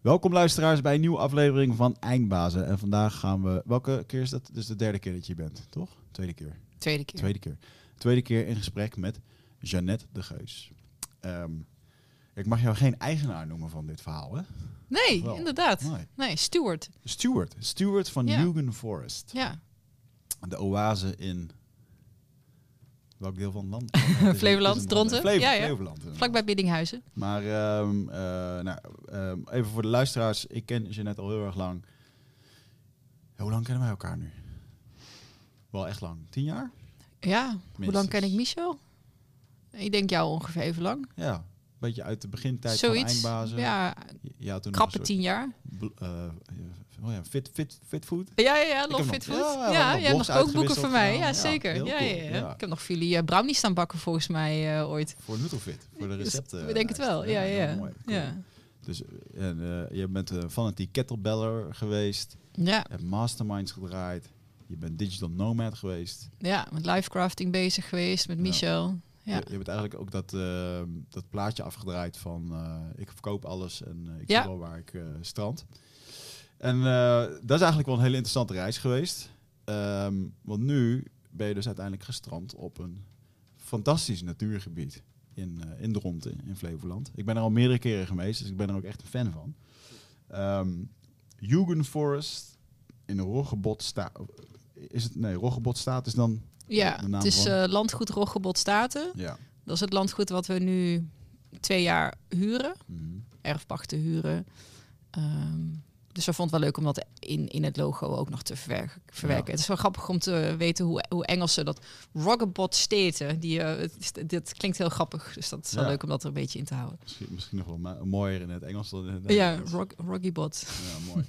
Welkom luisteraars bij een nieuwe aflevering van Eindbazen. En vandaag gaan we... Welke keer is dat? Is de derde keer dat je bent, toch? Tweede keer. Tweede keer. Tweede keer. Tweede keer in gesprek met Jeannette de Geus. Ehm, ik mag jou geen eigenaar noemen van dit verhaal, hè? Nee, Wel. inderdaad. Nee. Nee, Stuart. Stewart. Stewart van Ja. Hugen Forest. Ja. De oase in... Welk deel van het land? Flevoland, Dronten. Flevo- Ja, ja. Flevoland. Vlakbij Biddinghuizen. Maar ehm, eh, nou, ehm, even voor de luisteraars. Ik ken Jeannette al heel erg lang. Hoe lang kennen wij elkaar nu? Wel echt lang. Tien jaar? Ja. Hoe lang ken ik Michel? Ik denk jou ongeveer even lang. Ja. Een beetje uit de begintijd van Zoiets. Eindbazen. Ja, had toen krappe tien jaar. eh, oh ja, fit, fit, fit food. Ja, ja, ja. Love nog- Fit Food. ja, we nog jij hebt nog blogs kookboeken uitgewisseld voor mij. Ja, zeker. Ja, cool. ja. Ik heb nog voor jullie eh, brownies staan bakken volgens mij eh, ooit. Voor Nutrofit. Voor de Dus recepten. ik denk het wel. Ja, ja. mooi. Cool. ja. Dus eh, en, eh, je bent een fanatiek kettlebeller geweest. ja. Je hebt masterminds gedraaid. Je bent digital nomad geweest. Ja, met livecrafting bezig geweest met. Michel. Ja. Je, je hebt eigenlijk ook dat, eh, dat plaatje afgedraaid van eh, ik verkoop alles en eh, ik Ja. wel waar ik eh, strand. En eh, dat is eigenlijk wel een hele interessante reis geweest. Ehm, want nu ben je dus uiteindelijk gestrand op een fantastisch natuurgebied in, eh in Dronten, in Flevoland. Ik ben er al meerdere keren geweest, dus ik ben er ook echt een fan van. Hugen Forest in Roggebot staat. Is het, nee, Roggebot staat is dan... Ja, De naam het is eh, landgoed Roggebot Staten. Ja. Dat is het landgoed wat we nu twee jaar huren. Mhm. erfpachten huren. Ehm, dus we vonden het wel leuk om dat in, in het logo ook nog te verwerken. verwerken. Ja. Het is wel grappig om te weten hoe, hoe Engelsen dat Roggabot steten. Die, eh, dit klinkt heel grappig, dus dat is wel Ja. leuk om dat er een beetje in te houden. Misschien, misschien nog wel mooier in het Engels dan in het Ja, Roggybot. Ja, mooi.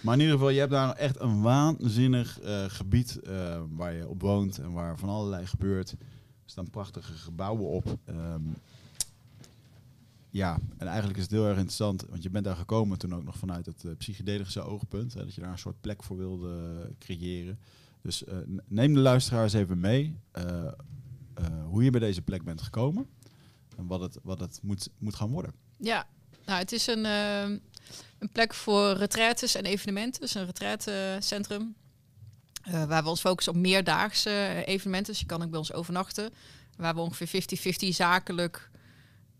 maar in ieder geval, je hebt daar echt een waanzinnig eh, gebied eh, waar je op woont en waar van allerlei gebeurt. Er staan prachtige gebouwen op. Ehm, ja, en eigenlijk is het heel erg interessant, want je bent daar gekomen toen ook nog vanuit het eh, psychedelische oogpunt. Hè, dat je daar een soort plek voor wilde creëren. Dus eh, neem de luisteraars even mee eh, hoe je bij deze plek bent gekomen en wat het, wat het moet, moet gaan worden. Ja, nou, het is een, een plek voor retraites en evenementen. Dus een retraitecentrum. waar we ons focussen op meerdaagse evenementen. Dus je kan ook bij ons overnachten. Waar we ongeveer 50-50 zakelijk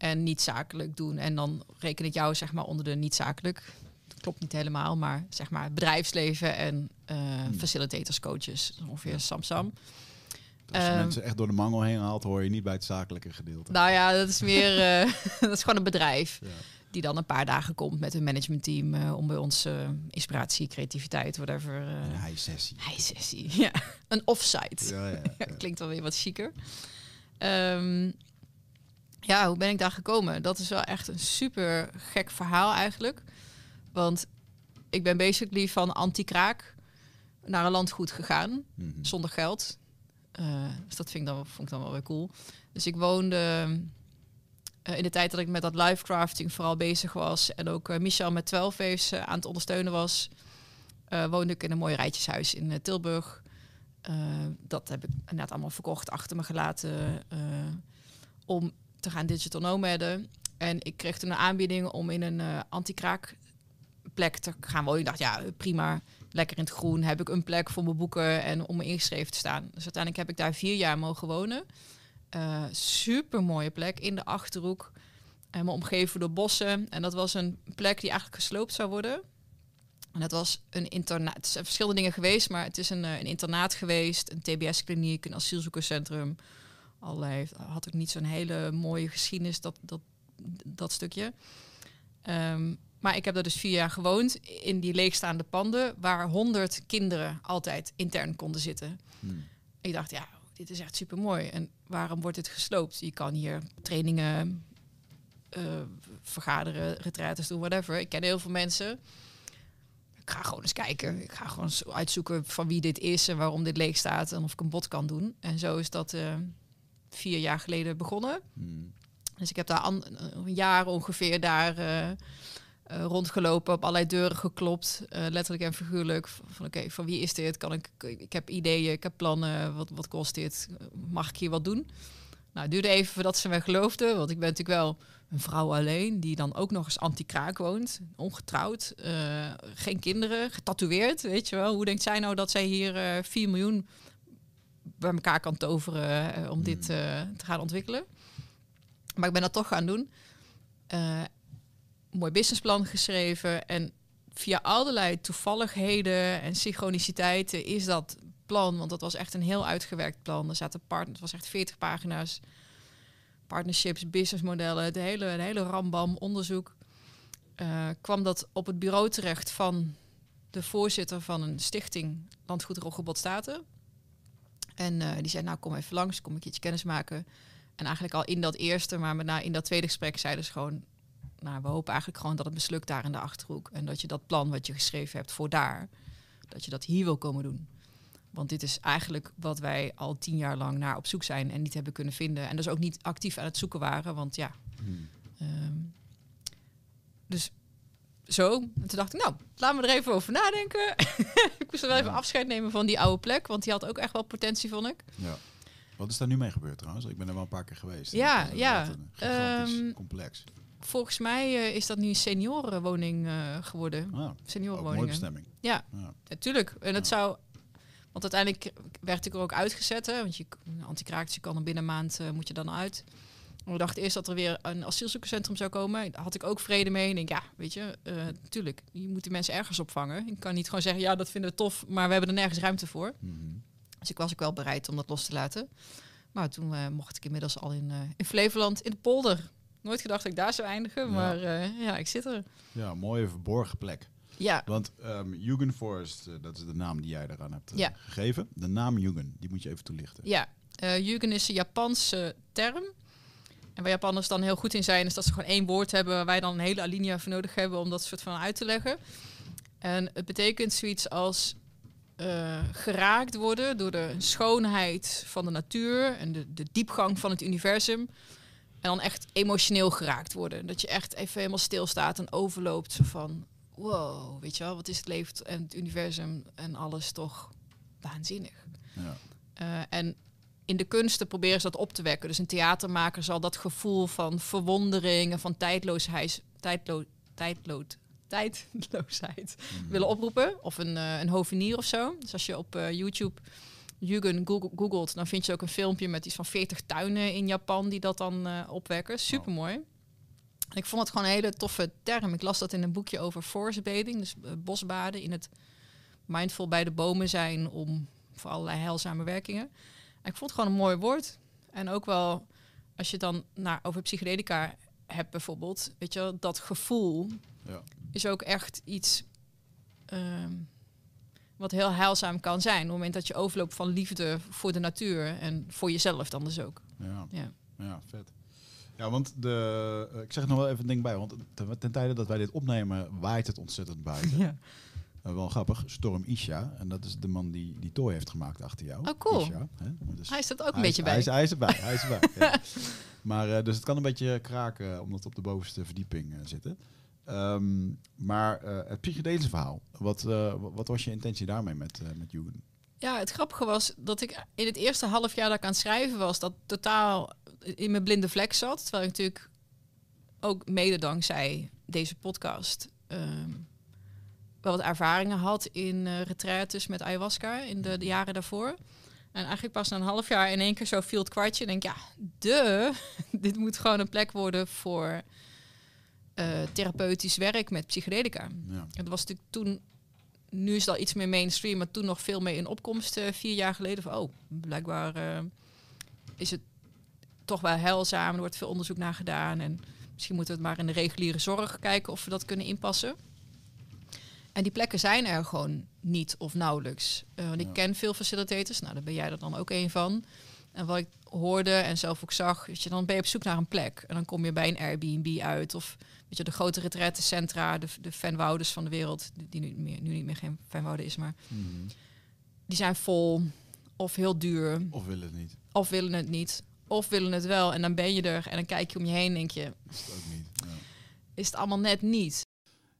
en niet zakelijk doen. En dan reken ik jou zeg maar onder de niet zakelijk. Dat klopt niet helemaal, maar zeg maar bedrijfsleven en Hmm. facilitators, coaches. Ongeveer. Samsam. Als je Ehm, mensen echt door de mangel heen haalt, hoor je niet bij het zakelijke gedeelte. Nou ja, dat is meer, eh, dat is gewoon een bedrijf. Ja. die dan een paar dagen komt met hun managementteam eh, om bij ons eh, inspiratie, creativiteit, whatever. Een eh high-sessie. sessie. Ja, een offsite. Ja, ja, Ja, ja. klinkt wel weer wat chiquer. Ehm, ja, hoe ben ik daar gekomen? Dat is wel echt een super gek verhaal eigenlijk. Want ik ben basically van anti-kraak naar een landgoed gegaan Mhm. zonder geld. Eh, dus dat vind ik dan, vond ik dan wel weer cool. Dus ik woonde eh, in de tijd dat ik met dat live crafting vooral bezig was en ook eh, Michel met 12 waves eh, aan het ondersteunen was, woonde ik in een mooi rijtjeshuis in Tilburg. Dat heb ik inderdaad allemaal verkocht, achter me gelaten om te gaan digital nomaden. En ik kreeg toen een aanbieding om in een eh anti-kraak plek te gaan wonen. Ik dacht, ja, prima, lekker in het groen. Heb ik een plek voor mijn boeken en om me ingeschreven te staan. Dus uiteindelijk heb ik daar vier jaar mogen wonen. Eh super mooie plek in de achterhoek. Helemaal omgeven door bossen. En dat was een plek die eigenlijk gesloopt zou worden. En dat was een internaat. Het zijn verschillende dingen geweest, maar het is een, eh, een internaat geweest, een TBS-kliniek, een asielzoekerscentrum. Allerlei had ik niet zo'n hele mooie geschiedenis dat dat dat stukje. Ehm, maar ik heb daar dus vier jaar gewoond in die leegstaande panden, waar honderd kinderen altijd intern konden zitten. Hmm. Ik dacht, ja, dit is echt super mooi. En waarom wordt dit gesloopt? Je kan hier trainingen, eh, vergaderen, retraites doen, whatever. Ik ken heel veel mensen. Ik ga gewoon eens kijken. Ik ga gewoon eens uitzoeken van wie dit is en waarom dit leeg staat en of ik een bod kan doen. En zo is dat eh, vier jaar geleden begonnen. Hmm. Dus ik heb daar an- een jaar ongeveer daar eh, eh, rondgelopen, op allerlei deuren geklopt, eh, letterlijk en figuurlijk. Van, van, oké, van wie is dit? Kan ik, ik heb ideeën, ik heb plannen, wat, wat kost dit? Mag ik hier wat doen? Nou, het duurde even voordat ze mij geloofde, want ik ben natuurlijk wel een vrouw alleen, die dan ook nog eens anti-kraak woont, ongetrouwd, geen kinderen, getatoeëerd, weet je wel. Hoe denkt zij nou dat zij hier eh 4 miljoen bij elkaar kan toveren eh, om dit Hmm. eh, te gaan ontwikkelen? Maar ik ben dat toch gaan doen. Eh, mooi businessplan geschreven en via allerlei toevalligheden en synchroniciteiten is dat plan, want dat was echt een heel uitgewerkt plan. Er zaten partners, het was echt 40 pagina's, partnerships, businessmodellen, de hele, de hele rambam onderzoek. Kwam dat op het bureau terecht van de voorzitter van een stichting Landgoed Roggebod Staten. En eh, die zei, nou kom even langs, kom een keertje kennis maken. En eigenlijk al in dat eerste, maar met na in dat tweede gesprek zeiden ze gewoon... Nou, we hopen eigenlijk gewoon dat het mislukt daar in de Achterhoek. En dat je dat plan wat je geschreven hebt voor daar, dat je dat hier wil komen doen. Want dit is eigenlijk wat wij al tien jaar lang naar op zoek zijn en niet hebben kunnen vinden. En dus ook niet actief aan het zoeken waren. Want ja, Hmm. Ehm, dus zo. En toen dacht ik, nou, laten we er even over nadenken. ik moest wel even afscheid nemen van die oude plek, want die had ook echt wel potentie, vond ik. Ja. Wat is daar nu mee gebeurd trouwens? Ik ben er wel een paar keer geweest. Ja, ja. Een gigantisch Ehm, complex. Volgens mij eh, is dat nu een seniorenwoning eh, geworden. Ah, Seniorenwoningen. bestemming. Ja, Ja. natuurlijk. En het Ja. zou... Want uiteindelijk werd ik er ook uitgezet. Hè, want je antikraakt, je kan er binnen een maand eh, moet je dan uit. We dachten eerst dat er weer een asielzoekerscentrum zou komen. Daar had ik ook vrede mee. Ik denk, ja, weet je, tuurlijk, je moet die mensen ergens opvangen. Ik kan niet gewoon zeggen, ja, dat vinden we tof, maar we hebben er nergens ruimte voor. Mhm. Dus ik was ook wel bereid om dat los te laten. Maar toen eh, mocht ik inmiddels al in, eh, in Flevoland, in de polder. Nooit gedacht dat ik daar zou eindigen, Ja. maar ja, ik zit er. Ja, mooie verborgen plek. Ja, Want um, Jugendforest, eh, dat is de naam die jij eraan hebt Ja. gegeven. De naam Jugend, die moet je even toelichten. Ja, uh, Jugend is een Japanse term. En waar Japanners dan heel goed in zijn, is dat ze gewoon één woord hebben waar wij dan een hele alinea voor nodig hebben om dat soort van uit te leggen. En het betekent zoiets als uh, geraakt worden door de schoonheid van de natuur en de, de diepgang van het universum. En dan echt emotioneel geraakt worden. Dat je echt even helemaal stilstaat en overloopt. Van, wow, weet je wel, wat is het leven en het universum en alles toch waanzinnig. Ja. Uh, en in de kunsten proberen ze dat op te wekken. Dus een theatermaker zal dat gevoel van verwondering en van tijdloosheid, tijdlo, tijdlo, tijdloosheid Mhm. willen oproepen. Of een, uh, een hovenier of zo. Dus als je op uh, YouTube Jugend googelt, dan vind je ook een filmpje met iets van 40 tuinen in Japan die dat dan uh, opwekken. Super mooi. Ik vond het gewoon een hele toffe term. Ik las dat in een boekje over forest bathing, dus bosbaden in het mindful bij de bomen zijn om voor allerlei heilzame werkingen. En ik vond het gewoon een mooi woord. En ook wel, als je dan naar, over psychedelica hebt bijvoorbeeld, weet je wel, dat gevoel ja. is ook echt iets um, wat heel heilzaam kan zijn. Op het moment dat je overloopt van liefde voor de natuur en voor jezelf dan dus ook. Ja, ja. ja vet. Ja, want de, uh, ik zeg er nog wel even een ding bij, want ten, ten tijde dat wij dit opnemen, waait het ontzettend buiten. Ja. Uh, wel grappig, Storm Isha. En dat is de man die die tooi heeft gemaakt achter jou. Oh, cool. Isha? Dus hij staat ook een hij beetje bij. Hij is, hij is erbij, hij is erbij. ja. Maar uh, dus het kan een beetje kraken, omdat we op de bovenste verdieping uh, zitten. Um, maar het psychedelische verhaal, wat, wat was je intentie daarmee met, met Jugend? Ja, het grappige was dat ik in het eerste half jaar dat ik aan het schrijven was, dat totaal in mijn blinde vlek zat. Terwijl ik natuurlijk ook mede dankzij deze podcast um, wel wat ervaringen had in uh, retraites met ayahuasca in de, de, jaren daarvoor. En eigenlijk pas na een half jaar in één keer zo viel het kwartje. En denk ja, de, dit moet gewoon een plek worden voor uh, therapeutisch werk met psychedelica. Ja. Het was natuurlijk toen, nu is het al iets meer mainstream, maar toen nog veel meer in opkomst uh, vier jaar geleden. Van, oh, blijkbaar uh, is het toch wel heilzaam. Er wordt veel onderzoek naar gedaan. En misschien moeten we het maar in de reguliere zorg kijken of we dat kunnen inpassen. En die plekken zijn er gewoon niet of nauwelijks. Uh, want ik ja. ken veel facilitators, nou daar ben jij er dan ook een van. En wat ik hoorde en zelf ook zag, is je dan ben je op zoek naar een plek. En dan kom je bij een Airbnb uit of weet je, de grote retrettencentra, de, de fanwouders van de wereld, die, nu, meer, nu niet meer geen fanwouden is, maar mm -hmm. die zijn vol of heel duur. Of willen het niet. Of willen het niet. Of willen het wel. En dan ben je er en dan kijk je om je heen en denk je... Is het ook niet. Ja. Is het allemaal net niet.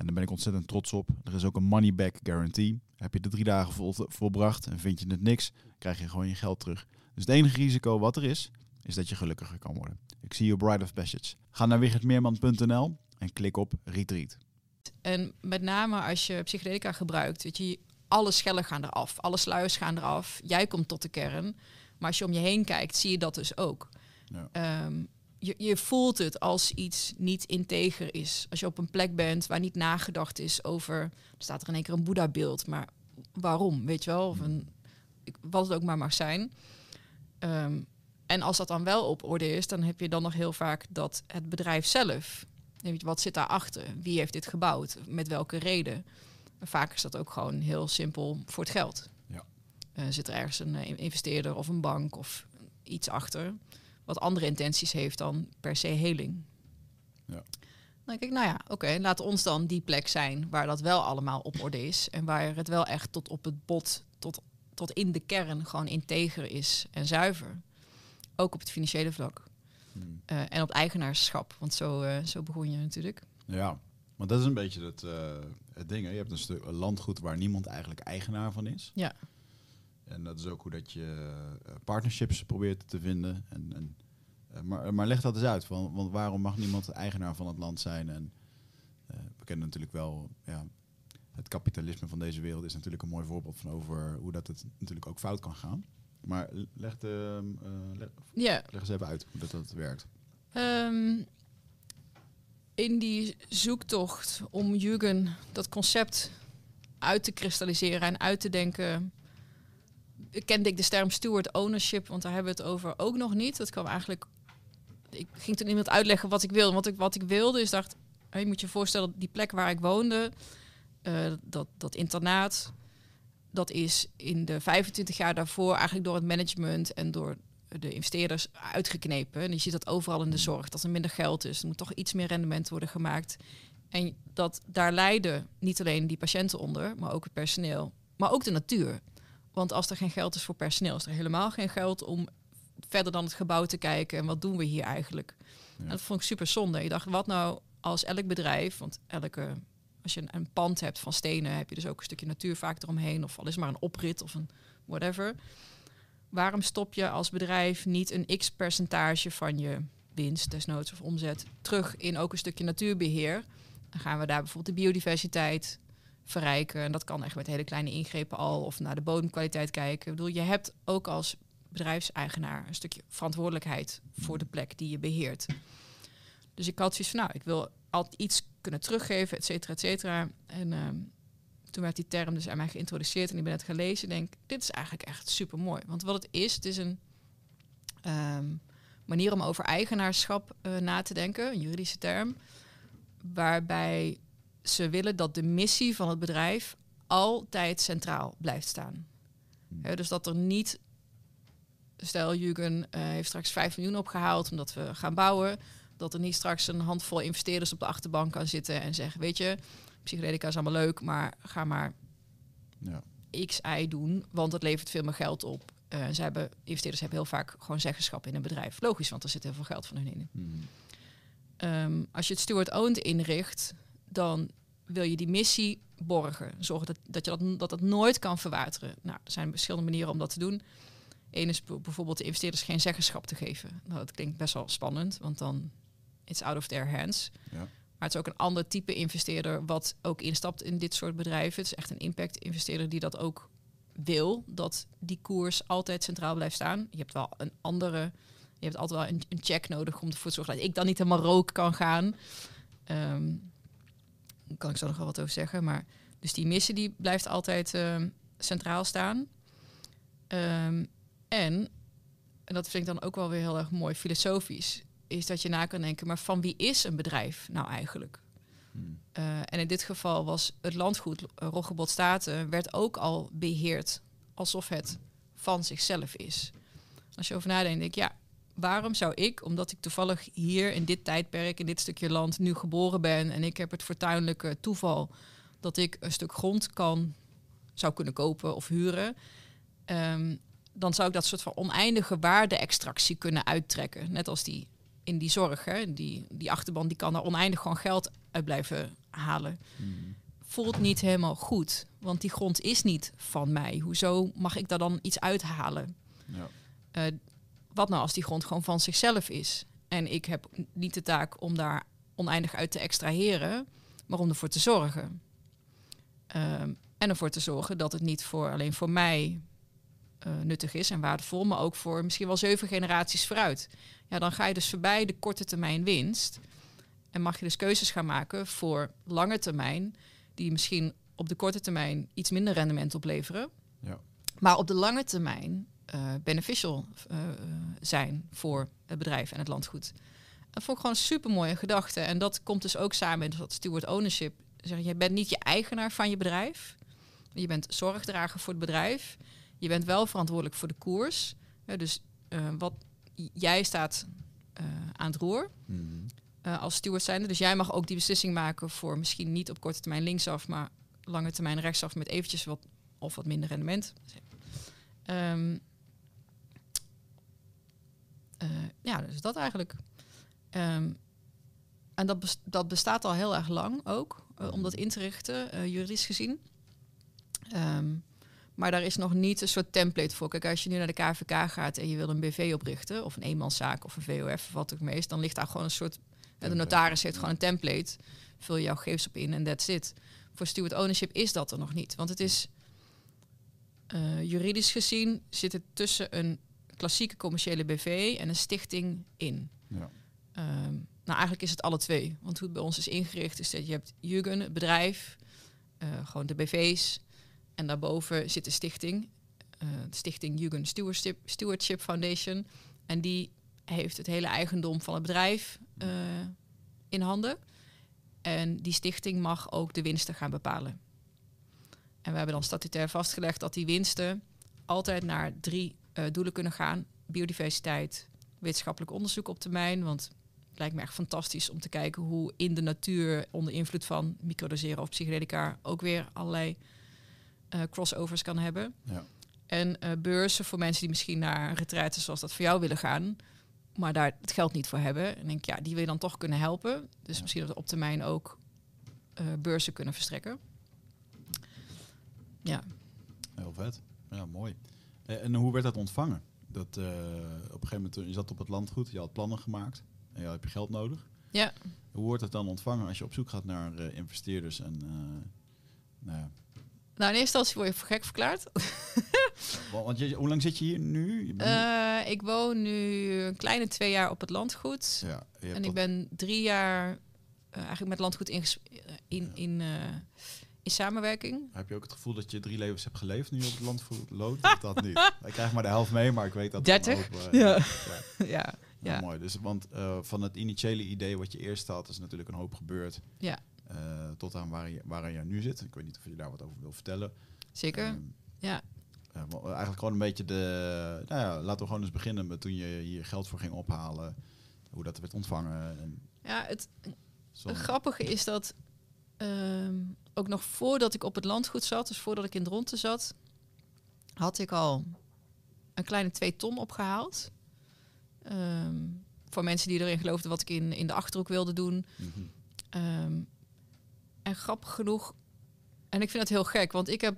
En daar ben ik ontzettend trots op. Er is ook een money back guarantee. Heb je de drie dagen vol, volbracht en vind je het niks, krijg je gewoon je geld terug. Dus het enige risico wat er is, is dat je gelukkiger kan worden. Ik zie je Bride of Passage. Ga naar wichertmeerman.nl en klik op Retreat. En met name als je psychedelica gebruikt, weet je, alle schellen gaan eraf, alle sluiers gaan eraf. Jij komt tot de kern. Maar als je om je heen kijkt, zie je dat dus ook. Ja. Ehm, je, je voelt het als iets niet integer is. Als je op een plek bent waar niet nagedacht is over... Er staat er in één keer een Boeddha-beeld, maar waarom, weet je wel? Of een, wat het ook maar mag zijn. Ehm, en als dat dan wel op orde is, dan heb je dan nog heel vaak dat het bedrijf zelf... Wat zit daarachter? Wie heeft dit gebouwd? Met welke reden? vaak is dat ook gewoon heel simpel voor het geld. Ja. Uh, zit er ergens een uh, investeerder of een bank of iets achter wat andere intenties heeft dan per se heling. Ja. Dan denk ik, nou ja, oké, okay, laat ons dan die plek zijn waar dat wel allemaal op orde is. En waar het wel echt tot op het bot, tot, tot in de kern gewoon integer is en zuiver. Ook op het financiële vlak. Hmm. Uh, en op eigenaarschap, want zo, uh, zo begon je natuurlijk. Ja, maar dat is een beetje het, uh, het ding. Hè? Je hebt een stuk een landgoed waar niemand eigenlijk eigenaar van is. Ja. En dat is ook hoe dat je eh, partnerships probeert te vinden. En, en eh, maar, maar leg dat eens uit, want, want waarom mag niemand eigenaar van het land zijn? En uh, we kennen natuurlijk wel, ja, het kapitalisme van deze wereld is natuurlijk een mooi voorbeeld van over hoe dat het natuurlijk ook fout kan gaan. Maar leg, de, leg, yeah. leg eens even uit hoe dat, dat werkt. Um, in die zoektocht om Jürgen dat concept uit te kristalliseren en uit te denken, kende ik de term steward ownership, want daar hebben we het over ook nog niet. Dat kwam eigenlijk. Ik ging toen iemand uitleggen wat ik wilde. Wat ik, wat ik wilde is dacht, je moet je voorstellen, die plek waar ik woonde, uh, dat, dat internaat, dat is in de 25 jaar daarvoor eigenlijk door het management en door de investeerders uitgeknepen. En je ziet dat overal in de zorg, dat er minder geld is. Er moet toch iets meer rendement worden gemaakt. En dat daar lijden niet alleen die patiënten onder, maar ook het personeel, maar ook de natuur. Want als er geen geld is voor personeel, is er helemaal geen geld om verder dan het gebouw te kijken. En wat doen we hier eigenlijk? En dat vond ik super zonde. Ik dacht, wat nou als elk bedrijf, want elke, als je een, pand hebt van stenen, heb je dus ook een stukje natuur vaak eromheen. Of al is maar een oprit of een whatever. Waarom stop je als bedrijf niet een x percentage van je winst, desnoods of omzet, terug in ook een stukje natuurbeheer? Dan gaan we daar bijvoorbeeld de biodiversiteit, verrijken. En dat kan echt met hele kleine ingrepen al. Of naar de bodemkwaliteit kijken. Ik bedoel, je hebt ook als bedrijfseigenaar een stukje verantwoordelijkheid voor de plek die je beheert. Dus ik had zoiets van, nou, ik wil altijd iets kunnen teruggeven, et cetera, et cetera. En ehm, toen werd die term dus aan mij geïntroduceerd en ik ben het gelezen. En denk, dit is eigenlijk echt super mooi. Want wat het is, het is een ehm, manier om over eigenaarschap uh, na te denken, een juridische term, waarbij ze willen dat de missie van het bedrijf altijd centraal blijft staan. Hmm. dus dat er niet, stel Jürgen uh, heeft straks 5 miljoen opgehaald omdat we gaan bouwen, dat er niet straks een handvol investeerders op de achterbank kan zitten en zeggen, weet je, psychedelica is allemaal leuk, maar ga maar ja. X, Y doen, want het levert veel meer geld op. Uh, ze hebben, investeerders hebben heel vaak gewoon zeggenschap in een bedrijf. Logisch, want er zit heel veel geld van hun in. Hmm. Um, als je het steward-owned inricht, dan wil je die missie borgen. Zorgen dat, dat, je dat, dat het nooit kan verwateren. Nou, er zijn verschillende manieren om dat te doen. Eén is bijvoorbeeld de investeerders geen zeggenschap te geven. Nou, dat klinkt best wel spannend, want dan it's out of their hands. Ja. Maar het is ook een ander type investeerder wat ook instapt in dit soort bedrijven. Het is echt een impact investeerder die dat ook wil, dat die koers altijd centraal blijft staan. Je hebt wel een andere, je hebt altijd wel een, een check nodig om ervoor te zorgen dat ik dan niet helemaal rook kan gaan. Daar kan ik zo nog wel wat over zeggen. Maar dus die missie die blijft altijd ehm, centraal staan. Ehm, en, en dat vind ik dan ook wel weer heel erg mooi filosofisch, is dat je na kan denken, maar van wie is een bedrijf nou eigenlijk? Hmm. Eh, en in dit geval was het landgoed uh, Roggebod Staten werd ook al beheerd alsof het van zichzelf is. Als je over nadenkt, denk ik, ja, waarom zou ik, omdat ik toevallig hier in dit tijdperk, in dit stukje land nu geboren ben en ik heb het fortuinlijke toeval dat ik een stuk grond kan, zou kunnen kopen of huren, ehm, dan zou ik dat soort van oneindige waarde-extractie kunnen uittrekken. Net als die in die zorg. Hè? Die, die achterban die kan er oneindig gewoon geld uit blijven halen. Hmm. Voelt niet helemaal goed. Want die grond is niet van mij. Hoezo mag ik daar dan iets uithalen? Ja. Uh, wat nou als die grond gewoon van zichzelf is? En ik heb niet de taak om daar oneindig uit te extraheren, maar om ervoor te zorgen. Um, en ervoor te zorgen dat het niet voor, alleen voor mij uh, nuttig is en waardevol, maar ook voor misschien wel zeven generaties vooruit. Ja, dan ga je dus voorbij de korte termijn winst. En mag je dus keuzes gaan maken voor lange termijn, die misschien op de korte termijn iets minder rendement opleveren. Ja. Maar op de lange termijn uh, beneficial uh, zijn voor het bedrijf en het landgoed. Dat vond ik gewoon een super mooie gedachte. En dat komt dus ook samen met dat steward ownership. Zeg, je bent niet je eigenaar van je bedrijf. Je bent zorgdrager voor het bedrijf. Je bent wel verantwoordelijk voor de koers. Ja, dus uh, wat jij staat uh, aan het roer Hmm. uh, als steward zijnde. Dus jij mag ook die beslissing maken voor misschien niet op korte termijn linksaf, maar lange termijn rechtsaf met eventjes wat of wat minder rendement. Um, ja, dus dat eigenlijk. Um, en dat, dat bestaat al heel erg lang ook, uh, om dat in te richten, uh, juridisch gezien. Um, maar daar is nog niet een soort template voor. Kijk, als je nu naar de KVK gaat en je wil een BV oprichten, of een eenmanszaak of een VOF, of wat ook meest, dan ligt daar gewoon een soort. De notaris heeft gewoon een template. Vul je jouw gegevens op in en that's it. Voor steward ownership is dat er nog niet. Want het is uh, juridisch gezien zit het tussen een klassieke commerciële BV en een stichting in. Ja. Um, nou, eigenlijk is het alle twee. Want hoe het bij ons is ingericht is dat je hebt Jugend, het bedrijf, uh, gewoon de BV's. En daarboven zit de stichting, uh, de stichting Jugend Stewardship, Stewardship Foundation. En die heeft het hele eigendom van het bedrijf uh, in handen. En die stichting mag ook de winsten gaan bepalen. En we hebben dan statutair vastgelegd dat die winsten altijd naar drie uh, doelen kunnen gaan. Biodiversiteit, wetenschappelijk onderzoek op termijn. Want het lijkt me echt fantastisch om te kijken hoe in de natuur onder invloed van microdoseren of psychedelica ook weer allerlei uh, crossovers kan hebben. Ja. En uh, beurzen voor mensen die misschien naar een retraite zoals dat voor jou willen gaan, maar daar het geld niet voor hebben. En denk ja, die wil je dan toch kunnen helpen. Dus ja. misschien dat we op termijn ook uh, beurzen kunnen verstrekken. Ja. Heel vet. Ja, mooi. En hoe werd dat ontvangen? Dat uh, op een gegeven moment, je zat op het landgoed, je had plannen gemaakt en je heb je geld nodig. Ja. Hoe wordt het dan ontvangen als je op zoek gaat naar investeerders en nou ja, nou, in eerste instantie word je voor gek verklaard. Want je, hoe lang zit je hier nu? Je uh, ik woon nu een kleine twee jaar op het landgoed. Ja, en ik ben drie jaar uh, eigenlijk met landgoed in, in, in, uh, in samenwerking. Heb je ook het gevoel dat je drie levens hebt geleefd nu op het landgoed loopt? Of dat niet? Ik krijg maar de helft mee, maar ik weet dat... 30? Ook, ja. ja. ja. ja. Nou, mooi. Dus, want van het initiële idee wat je eerst had, is natuurlijk een hoop gebeurd. Ja. Uh, tot aan waar je, waar je nu zit. Ik weet niet of je daar wat over wil vertellen. Zeker, um, ja. Uh, eigenlijk gewoon een beetje de... Nou ja, laten we gewoon eens beginnen met toen je hier geld voor ging ophalen. Hoe dat werd ontvangen. En ja, het, het grappige is dat um, ook nog voordat ik op het landgoed zat, dus voordat ik in Dronten zat, had ik al een kleine twee ton opgehaald. Um, voor mensen die erin geloofden wat ik in, in de Achterhoek wilde doen. Mm -hmm. Um, en grappig genoeg, en ik vind het heel gek, want ik heb,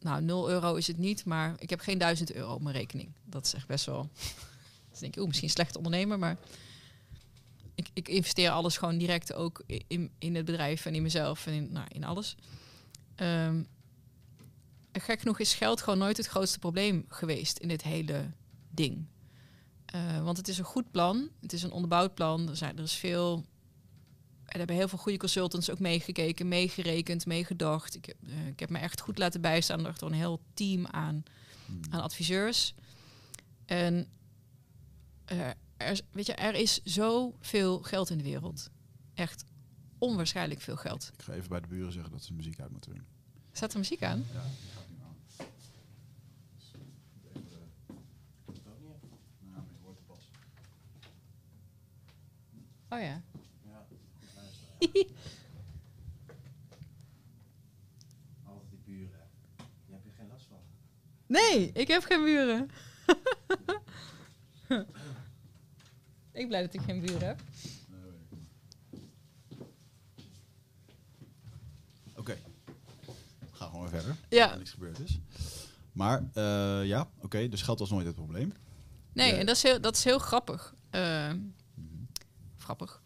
nou 0 euro is het niet, maar ik heb geen 1000 euro op mijn rekening. Dat is echt best wel, dus denk ik, oeh, misschien een slechte ondernemer, maar ik, ik investeer alles gewoon direct ook in, in het bedrijf en in mezelf en in, nou, in alles. Ehm, en gek genoeg is geld gewoon nooit het grootste probleem geweest in dit hele ding. Eh, want het is een goed plan. Het is een onderbouwd plan. Er, zijn, er is veel. Er hebben heel veel goede consultants ook meegekeken, meegerekend, meegedacht. Ik heb, eh, ik heb me echt goed laten bijstaan door een heel team aan, Hmm. aan adviseurs. En eh, er, is- weet je, er is zoveel geld in de wereld. Echt onwaarschijnlijk veel geld. Ik ga even bij de buren zeggen dat ze muziek uit moeten doen. Staat er muziek aan? Ja, die gaat nu aan. Even de... Nou, maar je hoort het pas. Oh ja. Ja, Altijd die buren. Die heb je geen last van. Nee, ik heb geen buren. ik blij dat ik geen buren heb. Nee, weet ik niet. Oké. We gaan gewoon weer verder. Ja. Er niks gebeurd is. Maar eh, ja, oké, dus geld was nooit het probleem. Nee, Ja. en dat is heel, dat is heel grappig. Eh, grappig.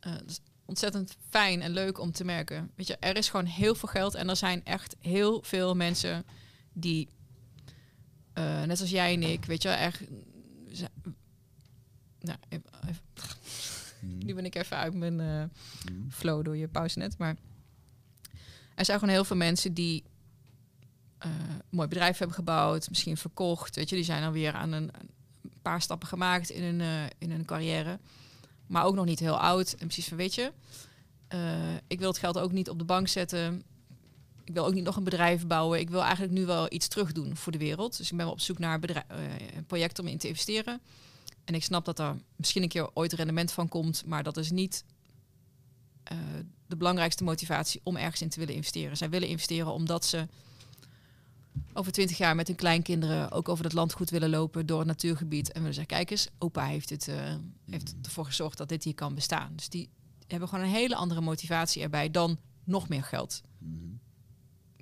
Eh, dat is ontzettend fijn en leuk om te merken. Weet je, er is gewoon heel veel geld en er zijn echt heel veel mensen die, eh, net als jij en ik, weet je, echt. Nou, even, even- Mhm. nu ben ik even uit mijn eh, Mhm. flow door je pauze net. Maar er zijn gewoon heel veel mensen die eh, een mooi bedrijf hebben gebouwd, misschien verkocht. Weet je, die zijn alweer aan een, een paar stappen gemaakt in hun, in hun carrière. Maar ook nog niet heel oud. En precies van, weet je, eh, ik wil het geld ook niet op de bank zetten. Ik wil ook niet nog een bedrijf bouwen. Ik wil eigenlijk nu wel iets terug doen voor de wereld. Dus ik ben op zoek naar eh, een project om in te investeren. En ik snap dat er misschien een keer ooit rendement van komt, maar dat is niet eh, de belangrijkste motivatie om ergens in te willen investeren. Zij willen investeren omdat ze over twintig jaar met hun kleinkinderen ook over het landgoed willen lopen door het natuurgebied. En willen zeggen, kijk eens, opa heeft, het, eh, heeft ervoor gezorgd dat dit hier kan bestaan. Dus die hebben gewoon een hele andere motivatie erbij dan nog meer geld Mhm.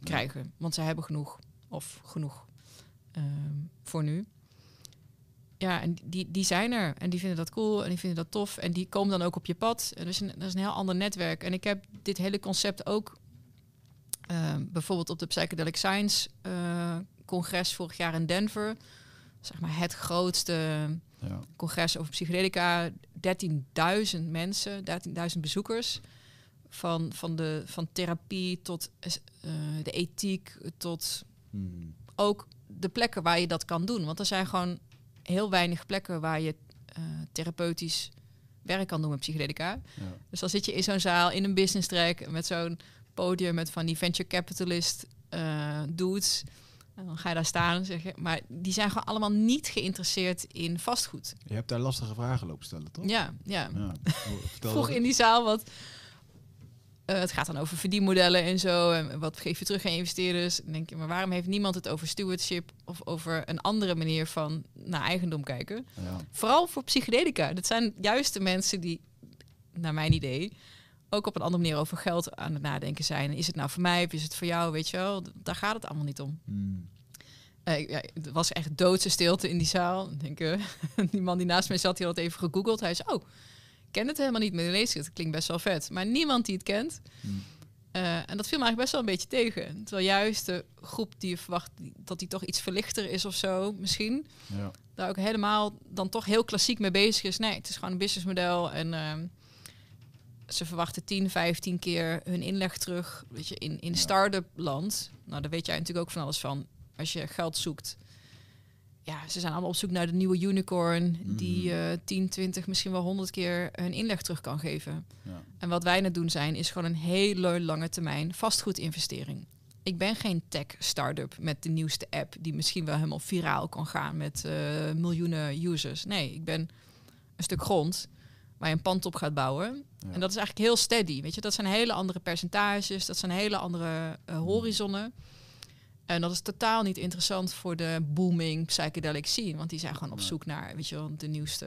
krijgen. Want ze hebben genoeg. Of genoeg ehm, voor nu. Ja, en die, die zijn er. En die vinden dat cool. En die vinden dat tof. En die komen dan ook op je pad. En dat is een, dat is een heel ander netwerk. En ik heb dit hele concept ook... ehm, bijvoorbeeld op de Psychedelic Science eh, congres vorig jaar in Denver. Zeg maar het grootste Ja. congres over psychedelica. 13.000 mensen, 13.000 bezoekers. Van, van, de, van therapie tot eh, de ethiek, tot Mhm. ook de plekken waar je dat kan doen. Want er zijn gewoon heel weinig plekken waar je eh, therapeutisch werk kan doen met psychedelica. Ja. Dus dan zit je in zo'n zaal, in een business track, met zo'n podium met van die venture capitalist eh dudes. En dan ga je daar staan en zeg je, maar die zijn gewoon allemaal niet geïnteresseerd in vastgoed. Je hebt daar lastige vragen lopen stellen, toch? Ja, ja. Ja. Vroeg in die zaal wat. eh, het gaat dan over verdienmodellen en zo. En wat geef je terug aan investeerders? Denk je, maar waarom heeft niemand het over stewardship of over een andere manier van naar eigendom kijken? Ja. Vooral voor psychedelica. Dat zijn juist de mensen die, naar mijn idee, ook op een andere manier over geld aan het nadenken zijn. Is het nou voor mij of is het voor jou? Weet je wel, daar gaat het allemaal niet om. Mhm. Eh, ja, het was echt doodse stilte in die zaal. Ik denk, eh, die man die naast mij zat, die had het even gegoogeld. Hij zei, oh, ik ken het helemaal niet, maar lees het. Klinkt best wel vet. Maar niemand die het kent. Mhm. Eh, en dat viel me eigenlijk best wel een beetje tegen. Terwijl juist de groep die je verwacht, dat die toch iets verlichter is of zo, misschien. Ja. Daar ook helemaal dan toch heel klassiek mee bezig is. Nee, het is gewoon een businessmodel. En ehm, ze verwachten 10, 15 keer hun inleg terug. Weet je, in, in start-up land. Nou, daar weet jij natuurlijk ook van alles van. Als je geld zoekt. Ja, ze zijn allemaal op zoek naar de nieuwe unicorn. Die eh 10, 20, misschien wel 100 keer hun inleg terug kan geven. Ja. En wat wij net doen zijn, is gewoon een hele lange termijn vastgoedinvestering. Ik ben geen tech start-up met de nieuwste app die misschien wel helemaal viraal kan gaan met eh, miljoenen users. Nee, ik ben een stuk grond waar je een pand op gaat bouwen. Ja. En dat is eigenlijk heel steady. Weet je, dat zijn hele andere percentages, dat zijn hele andere eh, horizonnen. En dat is totaal niet interessant voor de booming psychedelic scene, want die zijn gewoon op zoek naar, weet je wel, de nieuwste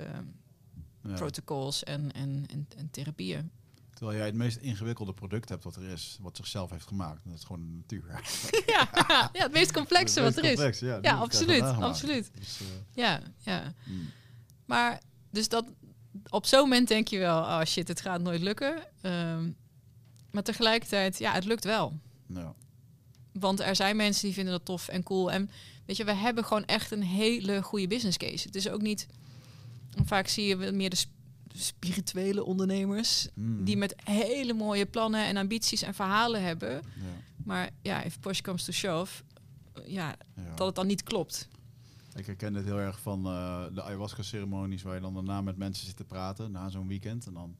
Ja. protocols en, en, en, en therapieën. Terwijl jij het meest ingewikkelde product hebt wat er is, wat zichzelf heeft gemaakt. En dat is gewoon de natuur. ja, ja, het meest complexe wat er is. Ja, absoluut, absoluut. Dus, eh, Ja, ja. mm, Maar dus dat op zo'n moment denk je wel, oh shit, het gaat nooit lukken. Ehm, maar tegelijkertijd, ja, het lukt wel. ja. Want er zijn mensen die vinden dat tof en cool. En weet je, we hebben gewoon echt een hele goede business case. Het is ook niet. Vaak zie je meer de sp- spirituele ondernemers. Mm, Die met hele mooie plannen en ambities en verhalen hebben. ja, Maar ja, if push comes to shove. Ja, ja. dat het dan niet klopt. Ik herken het heel erg van eh, de ayahuasca-ceremonies, waar je dan daarna met mensen zit te praten na zo'n weekend. En dan,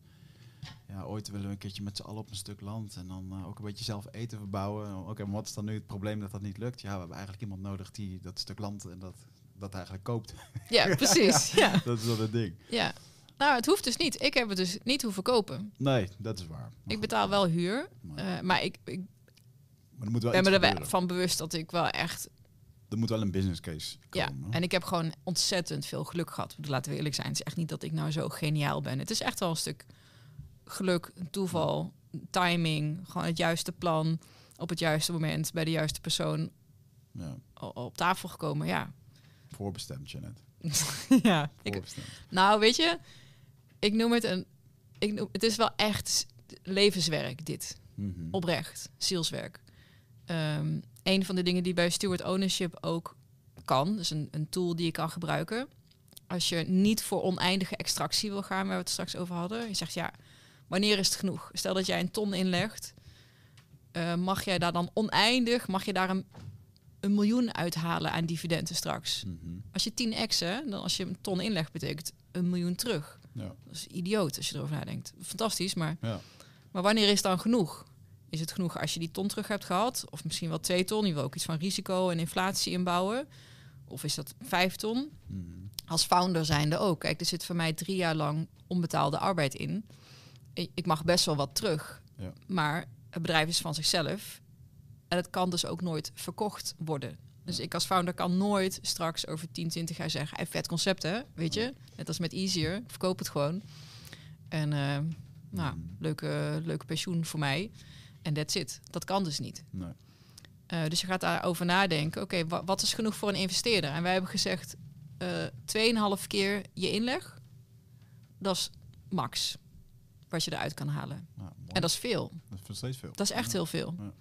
ja, ooit willen we een keertje met z'n allen op een stuk land en dan eh, ook een beetje zelf eten verbouwen. Oké, maar wat is dan nu het probleem dat dat niet lukt? Ja, we hebben eigenlijk iemand nodig die dat stuk land en dat, dat eigenlijk koopt. Ja, precies. Ja. dat is dan het ding. ja. Nou, het hoeft dus niet. Ik heb het dus niet hoeven kopen. Nee, dat is waar. Maar Ik goed, betaal wel huur. maar, eh, maar ik, ik maar er moet wel ben iets me er wel van bewust dat ik wel echt Er moet wel een business case Ja, komen. hè? en ik heb gewoon ontzettend veel geluk gehad. Laten we eerlijk zijn. Het is echt niet dat ik nou zo geniaal ben. Het is echt wel een stuk geluk, toeval, timing, gewoon het juiste plan op het juiste moment bij de juiste persoon ja, op tafel gekomen. Ja, voorbestemd, Janet. ja. Ik, Voorbestemd. nou, weet je, ik noem het een. Ik noem, het is wel echt levenswerk, dit. Mhm. Oprecht, zielswerk. Ehm een van de dingen die bij Steward Ownership ook kan, dus een, een tool die je kan gebruiken. Als je niet voor oneindige extractie wil gaan, waar we het straks over hadden. Je zegt ja, wanneer is het genoeg? Stel dat jij een ton inlegt, eh, mag jij daar dan oneindig, mag je daar een, een miljoen uithalen aan dividenden straks? Mhm. Als je 10 x'en, dan als je een ton inlegt, betekent een miljoen terug. Ja, Dat is idioot als je erover nadenkt. Fantastisch, maar ja. maar wanneer is dan genoeg? Is het genoeg als je die ton terug hebt gehad? Of misschien wel twee ton? Je wil ook iets van risico en inflatie inbouwen. Of is dat vijf ton? Mhm. Als founder zijnde ook. Kijk, er zit voor mij drie jaar lang onbetaalde arbeid in. Ik mag best wel wat terug. Ja. Maar het bedrijf is van zichzelf. En het kan dus ook nooit verkocht worden. Dus ik als founder kan nooit straks over 10, 20 jaar zeggen... Hey, vet concept hè, weet je? Net als met Easier. Ik Verkoop het gewoon. En eh, nou, Mhm. leuke, leuke pensioen voor mij. En that's it. Dat kan dus niet. Nee. Eh, dus je gaat daarover nadenken. Oké, wa- wat is genoeg voor een investeerder? En wij hebben gezegd, eh 2,5 keer je inleg. Dat is max wat je eruit kan halen. En dat is veel. dat is steeds veel. Dat is echt Ja. heel veel. Ja.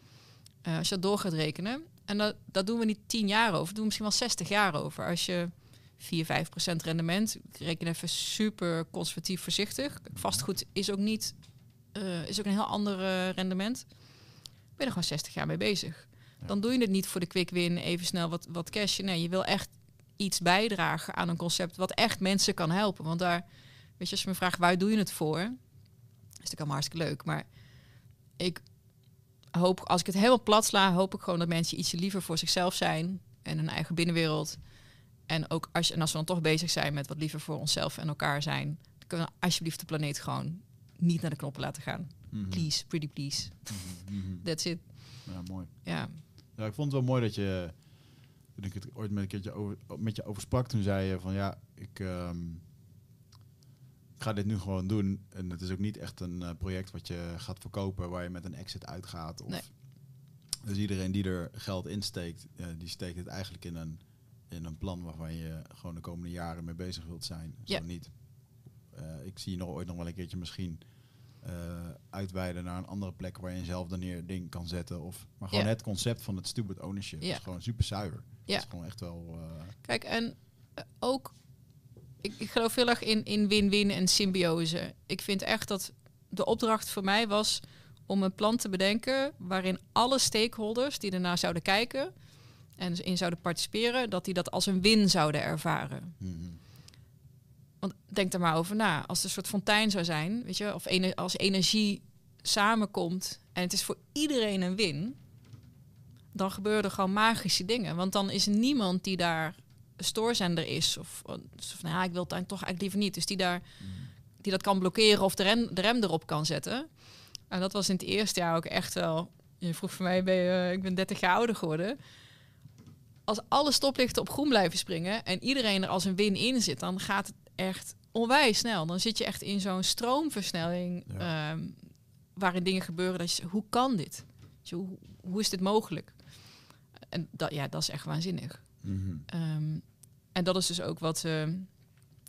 Eh, als je dat door gaat rekenen. En dat, dat doen we niet 10 jaar over. Dat doen we misschien wel 60 jaar over. Als je 4, 5 procent rendement. Ik reken even super conservatief voorzichtig. Vastgoed is ook niet... eh, is ook een heel ander eh, rendement. Ben je er gewoon 60 jaar mee bezig. Ja. Dan doe je het niet voor de quick win. Even snel wat, wat cash. Nee, je wil echt iets bijdragen aan een concept... wat echt mensen kan helpen. Want daar... Weet je, als je me vraagt, waar doe je het voor? is natuurlijk allemaal hartstikke leuk. Maar ik hoop, als ik het helemaal plat sla, hoop ik gewoon dat mensen ietsje liever voor zichzelf zijn en hun eigen binnenwereld. En ook als, en als we dan toch bezig zijn met wat liever voor onszelf en elkaar zijn, dan kunnen we alsjeblieft de planeet gewoon niet naar de knoppen laten gaan. Mhm. Please, pretty please. Mhm, mhm. That's it. Ja, mooi. Ja, Ja, ik vond het wel mooi dat je, toen ik het ooit met een keertje over, met je over sprak, toen zei je van ja, ik, ehm, ik ga dit nu gewoon doen. En het is ook niet echt een eh, project wat je gaat verkopen waar je met een exit uitgaat. Of, Nee. Dus iedereen die er geld insteekt, eh, die steekt het eigenlijk in een, in een plan waarvan je gewoon de komende jaren mee bezig wilt zijn. Zo Ja. niet. Eh, ik zie je nog ooit nog wel een keertje misschien eh, uitweiden naar een andere plek waar je zelf dan neer ding kan zetten. Of, maar gewoon het concept van het stupid ownership is gewoon super zuiver. Ja. Het is gewoon echt wel... eh, kijk, en ook, ik, ik geloof heel erg in, in win-win en symbiose. Ik vind echt dat de opdracht voor mij was om een plan te bedenken waarin alle stakeholders die ernaar zouden kijken en in zouden participeren, dat die dat als een win zouden ervaren. mhm. Want denk er maar over na. Als het een soort fontein zou zijn, weet je, of ene- als energie samenkomt en het is voor iedereen een win, dan gebeuren er gewoon magische dingen. Want dan is er niemand die daar stoorzender is. Of, of nou ja, ik wil het dan toch eigenlijk liever niet. Dus die daar die dat kan blokkeren of de rem, de rem erop kan zetten. En dat was in het eerste jaar ook echt wel. Je vroeg voor mij, ben je, ik ben 30 jaar ouder geworden. Als alle stoplichten op groen blijven springen en iedereen er als een win in zit, dan gaat het echt onwijs snel. Dan zit je echt in zo'n stroomversnelling. Ja. Ehm, waarin dingen gebeuren dat je hoe kan dit? Je, hoe, hoe is dit mogelijk? En dat, ja, dat is echt waanzinnig. Mhm. Ehm, en dat is dus ook wat, eh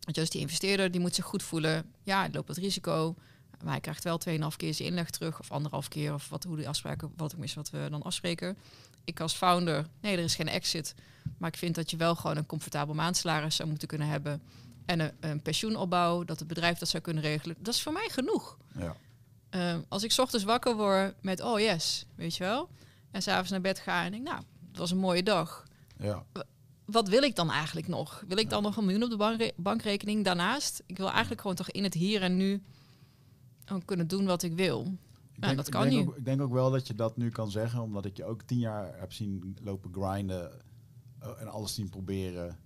weet je, als die investeerder, die moet zich goed voelen. Ja, hij loopt het risico, maar hij krijgt wel 2,5 keer zijn inleg terug, of anderhalf keer, of wat, hoe die afspraken, wat ook is wat we dan afspreken. Ik als founder, nee, er is geen exit, maar ik vind dat je wel gewoon een comfortabel maandsalaris zou moeten kunnen hebben. En een, een pensioenopbouw, dat het bedrijf dat zou kunnen regelen. Dat is voor mij genoeg. Ja. Ehm, als ik 's ochtends wakker word met, oh yes, weet je wel. En s'avonds naar bed ga en denk, nou, het was een mooie dag Ja. wat wil ik dan eigenlijk nog? Wil ik dan nog een miljoen op de bankre- bankrekening daarnaast? Ik wil eigenlijk gewoon toch in het hier en nu gewoon kunnen doen wat ik wil. Ik Ja, denk, dat ik kan denk nu. Ook, ik denk ook wel dat je dat nu kan zeggen, omdat ik je ook tien jaar heb zien lopen grinden eh, en alles zien proberen.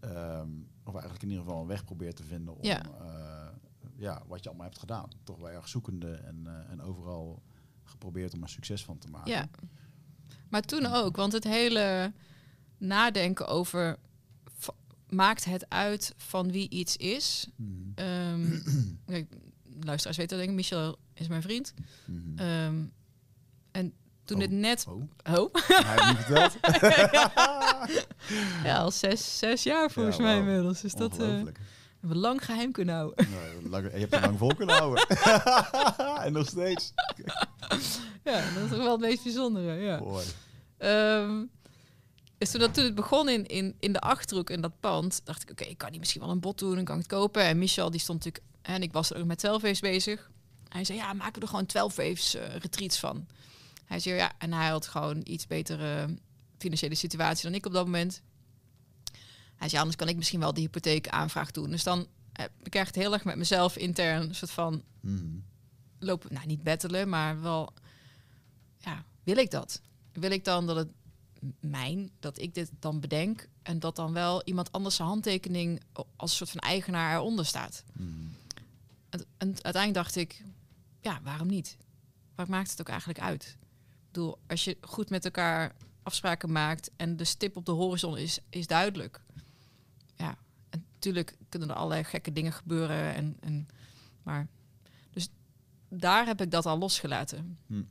ehm, of eigenlijk in ieder geval een weg proberen te vinden om Ja. eh, ja, wat je allemaal hebt gedaan. Toch wel erg zoekende en, eh, en overal geprobeerd om er succes van te maken. Ja. Maar toen ook, want het hele nadenken over... maakt het uit van wie iets is? Mhm. Ehm kijk, luisteraars weten dat denk ik, Michel is mijn vriend. Mhm. Ehm, en toen Oh. het net... Oh, Oh, hij heeft niet verteld. ja, al zes, zes jaar volgens Ja, mij inmiddels. Dus dat eh we lang geheim kunnen houden. Nou, lang- je hebt er lang vol kunnen houden. en nog steeds. Ja, dat is toch wel het meest bijzondere. Ja. Mooi. Ehm, dus toen, dat, toen het begon in, in, in de achterhoek in dat pand, dacht ik, oké, ik kan die misschien wel een bot doen, dan kan ik het kopen. En Michel, die stond natuurlijk, en ik was er ook met 12 waves bezig. Hij zei, ja, maken we er gewoon 12 waves eh, retreats van. Hij zei, ja, en hij had gewoon iets betere financiële situatie dan ik op dat moment. Hij zei, anders kan ik misschien wel de hypotheekaanvraag doen. Dus dan heb ik echt heel erg met mezelf intern een soort van Mhm. lopen, nou niet battelen, maar wel, ja, wil ik dat? Wil ik dan dat het mijn, dat ik dit dan bedenk en dat dan wel iemand anders zijn handtekening als een soort van eigenaar eronder staat? Mhm. En, en uiteindelijk dacht ik, ja, waarom niet? Wat maakt het ook eigenlijk uit? Bedoel, als je goed met elkaar afspraken maakt en de stip op de horizon is, is duidelijk. Ja, en natuurlijk kunnen er allerlei gekke dingen gebeuren. En, en, maar, dus daar heb ik dat al losgelaten. Hm.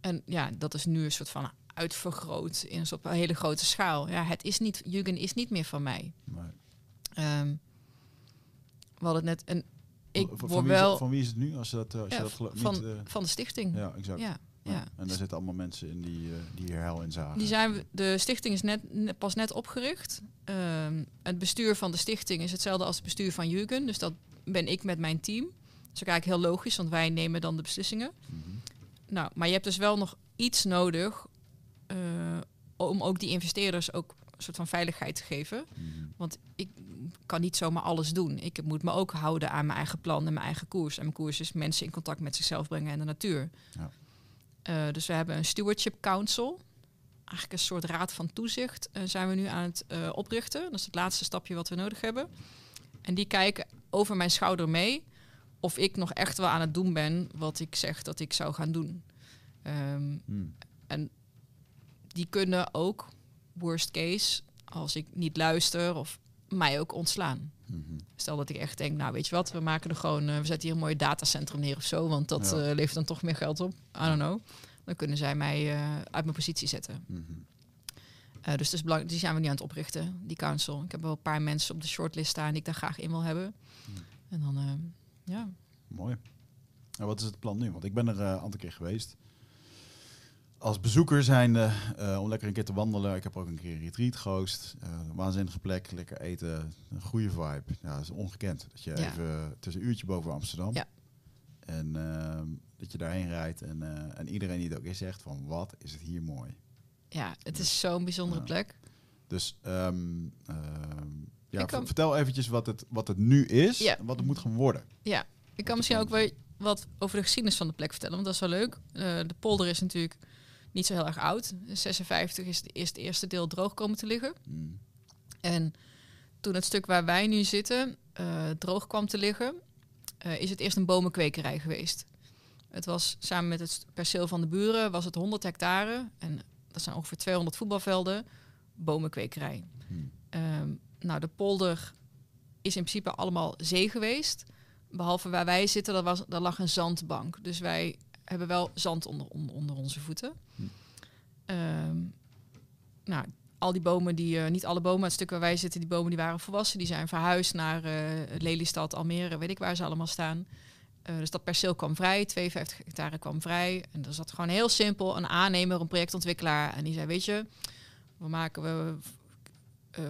En ja, dat is nu een soort van uitvergroot in een soort hele grote schaal. Ja, het is niet, Jugend is niet meer van mij. Nee. Ehm we hadden het net, en ik Van- van, word wie is het- wel van wie is het nu? Als je dat, eh, als je dat van, niet... eh, van de stichting. Ja, ja, exact. ja. Ja. En daar zitten allemaal mensen in die, eh, die hier hel in zagen. Die zijn, we- de stichting is net, pas net opgericht. Ehm, het bestuur van de stichting is hetzelfde als het bestuur van Jugend. Dus dat ben ik met mijn team. Dat is ook eigenlijk heel logisch, want wij nemen dan de beslissingen. Mhm. Nou, maar je hebt dus wel nog iets nodig eh, om ook die investeerders ook een soort van veiligheid te geven. Mhm. Want ik kan niet zomaar alles doen. Ik moet me ook houden aan mijn eigen plan en mijn eigen koers. En mijn koers is mensen in contact met zichzelf brengen en de natuur. Ja. Eh, dus we hebben een stewardship council. Eigenlijk een soort raad van toezicht eh, zijn we nu aan het eh, oprichten. Dat is het laatste stapje wat we nodig hebben. En die kijken over mijn schouder mee of ik nog echt wel aan het doen ben wat ik zeg dat ik zou gaan doen. Ehm, Mhm. en die kunnen ook, worst case, als ik niet luister of mij ook ontslaan. Mhm. Stel dat ik echt denk, nou weet je wat, we maken er gewoon, eh, we zetten hier een mooi datacentrum neer of zo, want dat Ja. eh, levert dan toch meer geld op. I don't know. Dan kunnen zij mij eh, uit mijn positie zetten. Mhm. Eh, dus belangrijk, die zijn we nu aan het oprichten, die council. Ik heb wel een paar mensen op de shortlist staan die ik daar graag in wil hebben. Hmm. En dan, ja. Mooi. En wat is het plan nu? Want ik ben er een aantal keer geweest. Als bezoeker zijn eh, om lekker een keer te wandelen. Ik heb ook een keer een retreat gehost. Eh, waanzinnige plek, lekker eten, een goede vibe. Ja, dat is ongekend. Dat je Ja. even, het is een uurtje boven Amsterdam. Ja. En ehm, dat je daarheen rijdt en, eh, en iedereen die het ook is zegt van wat is het hier mooi. ja, het is zo'n bijzondere plek. Dus ehm, ehm, ja, kan- vertel eventjes wat het, wat het nu is Ja. en wat het moet gaan worden. Ja, ik kan misschien ook wel wat over de geschiedenis van de plek vertellen, want dat is wel leuk. De polder is natuurlijk niet zo heel erg oud. In 56 is, de, is het eerste deel droog komen te liggen. Mm. En toen het stuk waar wij nu zitten eh, droog kwam te liggen, eh, is het eerst een bomenkwekerij geweest. Het was samen met het perceel van de buren was het 100 hectare en dat zijn ongeveer 200 voetbalvelden bomenkwekerij. Hmm. Ehm, nou, de polder is in principe allemaal zee geweest. behalve waar wij zitten, dat was, daar lag een zandbank. Dus wij hebben wel zand onder, onder, onder onze voeten. Hm. Ehm, nou, al die bomen, die, eh, niet alle bomen, het stuk waar wij zitten, die bomen die waren volwassen. Die zijn verhuisd naar eh, Lelystad, Almere, weet ik waar ze allemaal staan. Eh, dus dat perceel kwam vrij, 52 hectare kwam vrij. En er zat gewoon heel simpel een aannemer, een projectontwikkelaar. En die zei, weet je, we maken we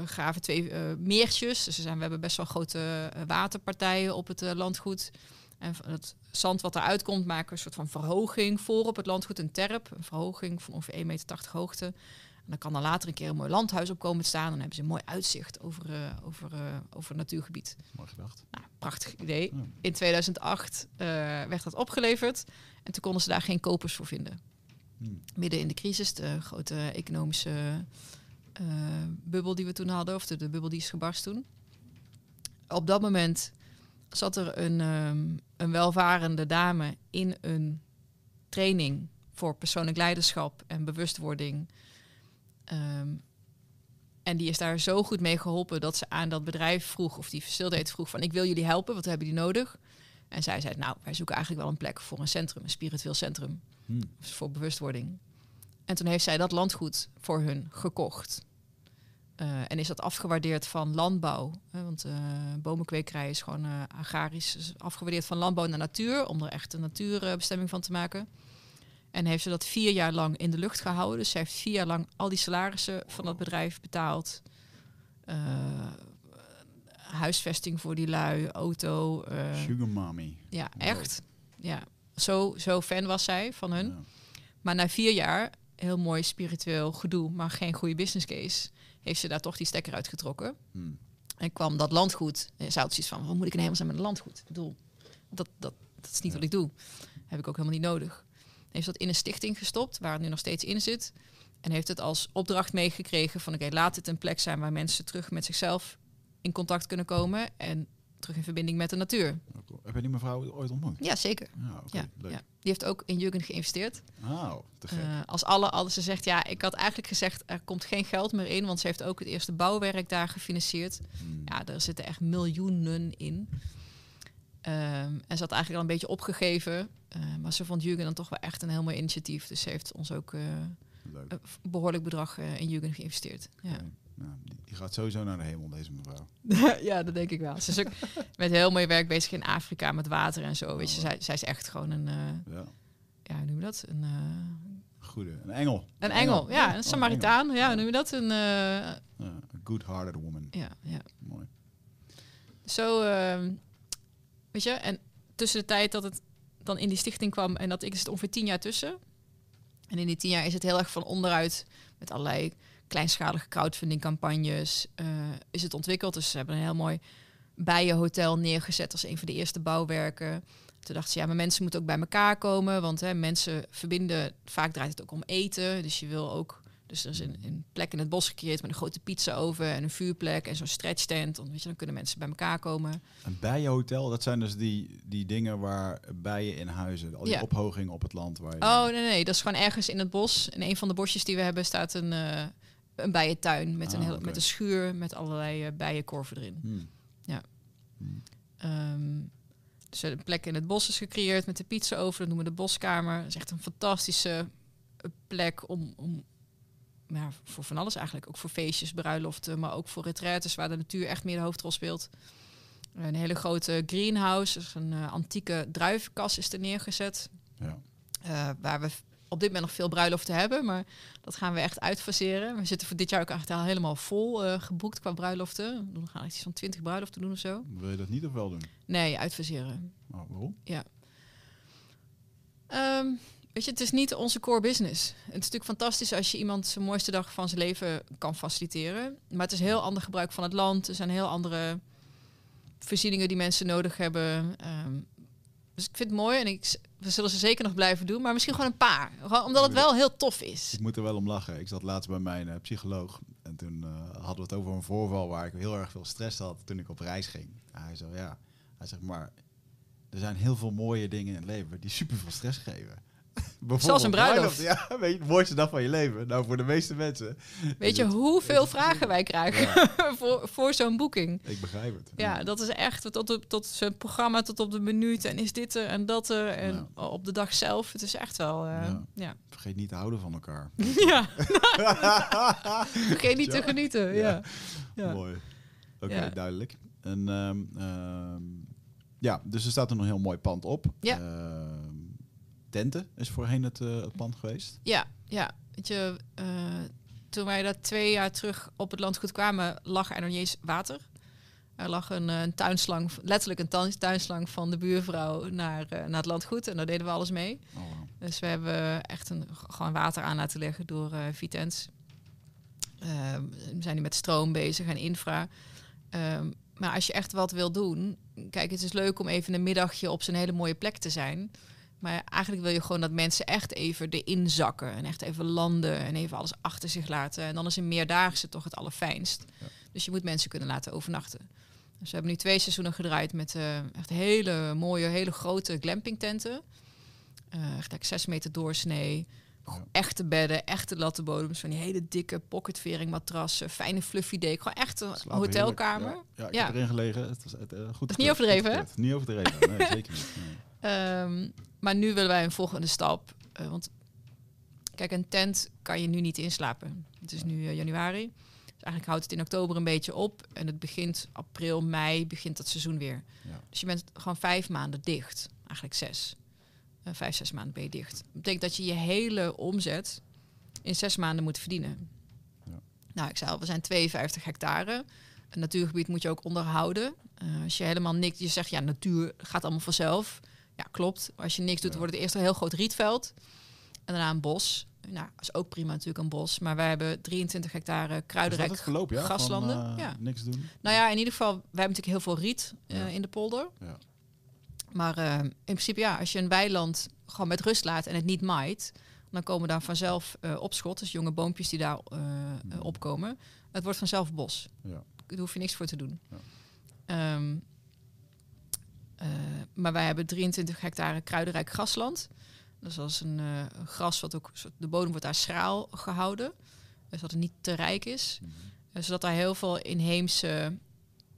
graven twee meertjes. Dus er zijn, we hebben best wel grote waterpartijen op het landgoed. En van het zand wat eruit komt, maken we een soort van verhoging voor op het landgoed. Een terp, een verhoging van ongeveer 1,80 meter hoogte. En dan kan dan later een keer een mooi landhuis op komen te staan. Dan hebben ze een mooi uitzicht over, eh, over, eh, over het natuurgebied. Mooi gedacht. Nou, prachtig idee. Ja. In 2008 eh, werd dat opgeleverd. En toen konden ze daar geen kopers voor vinden. Hm. Midden in de crisis, de grote economische bubbel die we toen hadden, of de, de bubbel die is gebarst toen. Op dat moment zat er een, ehm, een welvarende dame in een training voor persoonlijk leiderschap en bewustwording. Ehm, en die is daar zo goed mee geholpen dat ze aan dat bedrijf vroeg, of die facilitator vroeg van ik wil jullie helpen, wat hebben jullie nodig? En zij zei, nou, wij zoeken eigenlijk wel een plek voor een centrum, een spiritueel centrum, Hm. voor bewustwording. En toen heeft zij dat landgoed voor hun gekocht. Eh, en is dat afgewaardeerd van landbouw. Hè, want eh, bomenkwekerij is gewoon eh, agrarisch. Afgewaardeerd van landbouw naar natuur. Om er echt een natuurbestemming van te maken. En heeft ze dat vier jaar lang in de lucht gehouden. Dus ze heeft vier jaar lang al die salarissen van dat bedrijf betaald. Eh, huisvesting voor die lui, auto. eh, Sugar mommy. ja, echt. Ja, zo, zo fan was zij van hun. Ja. Maar na vier jaar, heel mooi spiritueel gedoe, maar geen goede business case, heeft ze daar toch die stekker uitgetrokken. Hm. En kwam dat landgoed. En ze had zoiets van, wat moet ik in zijn met een landgoed? Ik bedoel, dat, dat, dat is niet Ja. wat ik doe. Heb ik ook helemaal niet nodig. Heeft dat in een stichting gestopt, waar het nu nog steeds in zit. En heeft het als opdracht meegekregen van, oké, laat het een plek zijn waar mensen terug met zichzelf in contact kunnen komen. En terug in verbinding met de natuur. Heb je die mevrouw ooit ontmoet? Ja, zeker. Ja. Ja. Die heeft ook in Jugend geïnvesteerd. Oh, te gek. Eh, als alle, alles ze zegt, ja, ik had eigenlijk gezegd, er komt geen geld meer in, want ze heeft ook het eerste bouwwerk daar gefinancierd. Hm. Ja, daar zitten echt miljoenen in. Ehm, en ze had eigenlijk al een beetje opgegeven, eh, maar ze vond Jugend dan toch wel echt een heel mooi initiatief. Dus ze heeft ons ook eh, een behoorlijk bedrag in Jugend geïnvesteerd. Ja. Nou, die, gaat sowieso naar de hemel, deze mevrouw. ja, dat denk ik wel. Ze is ook met heel mooi werk bezig in Afrika met water en zo. Weet je, zij, zij is echt gewoon een, eh, Ja, ja, hoe noem je dat? Een, eh, goede. Een engel. een engel, ja, Oh, een Samaritaan. Ja, hoe noem je dat? Een, eh, a good-hearted woman. ja, ja. Mooi. Zo, ehm, weet je, en tussen de tijd dat het dan in die stichting kwam en dat ik is het ongeveer tien jaar tussen. En in die tien jaar is het heel erg van onderuit met allerlei kleinschalige crowdfunding campagnes eh, is het ontwikkeld. Dus ze hebben een heel mooi bijenhotel neergezet als een van de eerste bouwwerken. Toen dachten ze, ja, maar mensen moeten ook bij elkaar komen, want hè, mensen verbinden, vaak draait het ook om eten. Dus je wil ook, dus er is een, een plek in het bos gecreëerd met een grote pizza-oven en een vuurplek en zo'n stretchtent. Dan, weet je, dan kunnen mensen bij elkaar komen. Een bijenhotel, dat zijn dus die, die dingen waar bijen in huizen. Al die Ja. ophoging op het land. Waar je, Oh, nee, nee, dat is gewoon ergens in het bos. In een van de bosjes die we hebben staat een, eh een bijentuin met, een Ah, heel, met een schuur met allerlei eh, bijenkorven erin. Hm. Ja. Hm. Ehm, dus een plek in het bos is gecreëerd met de pizza over. Dat noemen we de boskamer. Dat is echt een fantastische eh, plek om, om ja, voor van alles eigenlijk. Ook voor feestjes, bruiloften, maar ook voor retraites waar de natuur echt meer de hoofdrol speelt. Een hele grote greenhouse, dus een eh, antieke druivenkas is er neergezet. Ja. Waar we op dit moment nog veel bruiloften hebben, maar dat gaan we echt uitfaseren. We zitten voor dit jaar ook echt al helemaal vol eh, geboekt qua bruiloften. We gaan iets van 20 bruiloften doen of zo. Wil je dat niet of wel doen? Nee, uitfaseren. Oh, waarom? Ehm, weet je, het is niet onze core business. Het is natuurlijk fantastisch als je iemand zijn mooiste dag van zijn leven kan faciliteren. Maar het is heel ander gebruik van het land. Er zijn heel andere voorzieningen die mensen nodig hebben. Ehm, dus ik vind het mooi en ik, we zullen ze zeker nog blijven doen. Maar misschien gewoon een paar. Gewoon omdat het wel heel tof is. Ik moet er wel om lachen. Ik zat laatst bij mijn eh, psycholoog. En toen eh, hadden we het over een voorval waar ik heel erg veel stress had toen ik op reis ging. Hij zei, ja. Hij zegt, maar er zijn heel veel mooie dingen in het leven die super veel stress geven. Zelfs een bruiloft. Ja, weet je, de mooiste dag van je leven. Nou, voor de meeste mensen. Weet je het- hoeveel het- vragen wij krijgen voor, voor zo'n boeking? Ik begrijp het. Ja, dat is echt tot, op, tot zijn programma tot op de minuut. En is dit er en dat er. En op de dag zelf. Het is echt wel. eh, Ja. Vergeet niet te houden van elkaar. Ja. Vergeet niet te genieten. Ja. Ja. Mooi. Oké, duidelijk. En ehm, ehm, ja, dus er staat er nog een heel mooi pand op. Ja. Ehm, Tenten is voorheen het, eh, het pand geweest. Ja, ja. Weet je, eh, toen wij daar twee jaar terug op het landgoed kwamen, lag er nog niet eens water. Er lag een, eh, een tuinslang, letterlijk een tuin- tuinslang van de buurvrouw naar, naar het landgoed. En daar deden we alles mee. Oh. Dus we hebben echt een, gewoon water aan laten leggen door Vitens. Ehm, we zijn nu met stroom bezig en infra. Ehm, maar als je echt wat wil doen, kijk, het is leuk om even een middagje op zo'n hele mooie plek te zijn. Maar eigenlijk wil je gewoon dat mensen echt even erin zakken en echt even landen en even alles achter zich laten. En dan is een meerdaagse toch het allerfijnst. Ja. Dus je moet mensen kunnen laten overnachten. Dus we hebben nu twee seizoenen gedraaid met eh, echt hele mooie, hele grote glampingtenten. Eh echt like zes meter doorsnee. Ja. Echte bedden, echte lattenbodems, van die hele dikke pocketvering matrassen, fijne fluffy deken. Gewoon echt een hotelkamer. heerlijk. Ja, ja ik Ja. heb erin gelegen. Het was het, eh, goed. is niet overdreven, hè? Niet overdreven. Nee, zeker niet. Nee. Ehm, maar nu willen wij een volgende stap. Eh, want kijk, een tent kan je nu niet inslapen. Het is nu eh, januari. Dus eigenlijk houdt het in oktober een beetje op. En het begint april, mei, begint dat seizoen weer. Ja. Dus je bent gewoon vijf maanden dicht. Eigenlijk zes. Eh, vijf, zes maanden ben je dicht. Dat betekent dat je je hele omzet in zes maanden moet verdienen. Ja. Nou, ik zei al, we zijn 52 hectare. Een natuurgebied moet je ook onderhouden. Als je helemaal niks, je zegt ja, natuur gaat allemaal vanzelf. Ja, klopt. Als je niks doet, wordt het eerst een heel groot rietveld. En daarna een bos. Nou, dat is ook prima natuurlijk een bos. Maar wij hebben 23 hectare kruidenrijk verloop, ja? graslanden. Van, eh, ja. Niks doen. Nou ja, in ieder geval, wij hebben natuurlijk heel veel riet eh, in de polder. Ja. Maar eh, in principe ja, als je een weiland gewoon met rust laat en het niet maait, dan komen daar vanzelf opschot, dus jonge boompjes die daar eh, opkomen. Het wordt vanzelf bos. Ja. Daar hoef je niks voor te doen. Ja. Ehm, eh, maar wij hebben 23 hectare kruidenrijk grasland. Dus dat is een eh, gras wat ook, de bodem wordt daar schraal gehouden. Dus dat het niet te rijk is. Mhm. Eh, zodat daar heel veel inheemse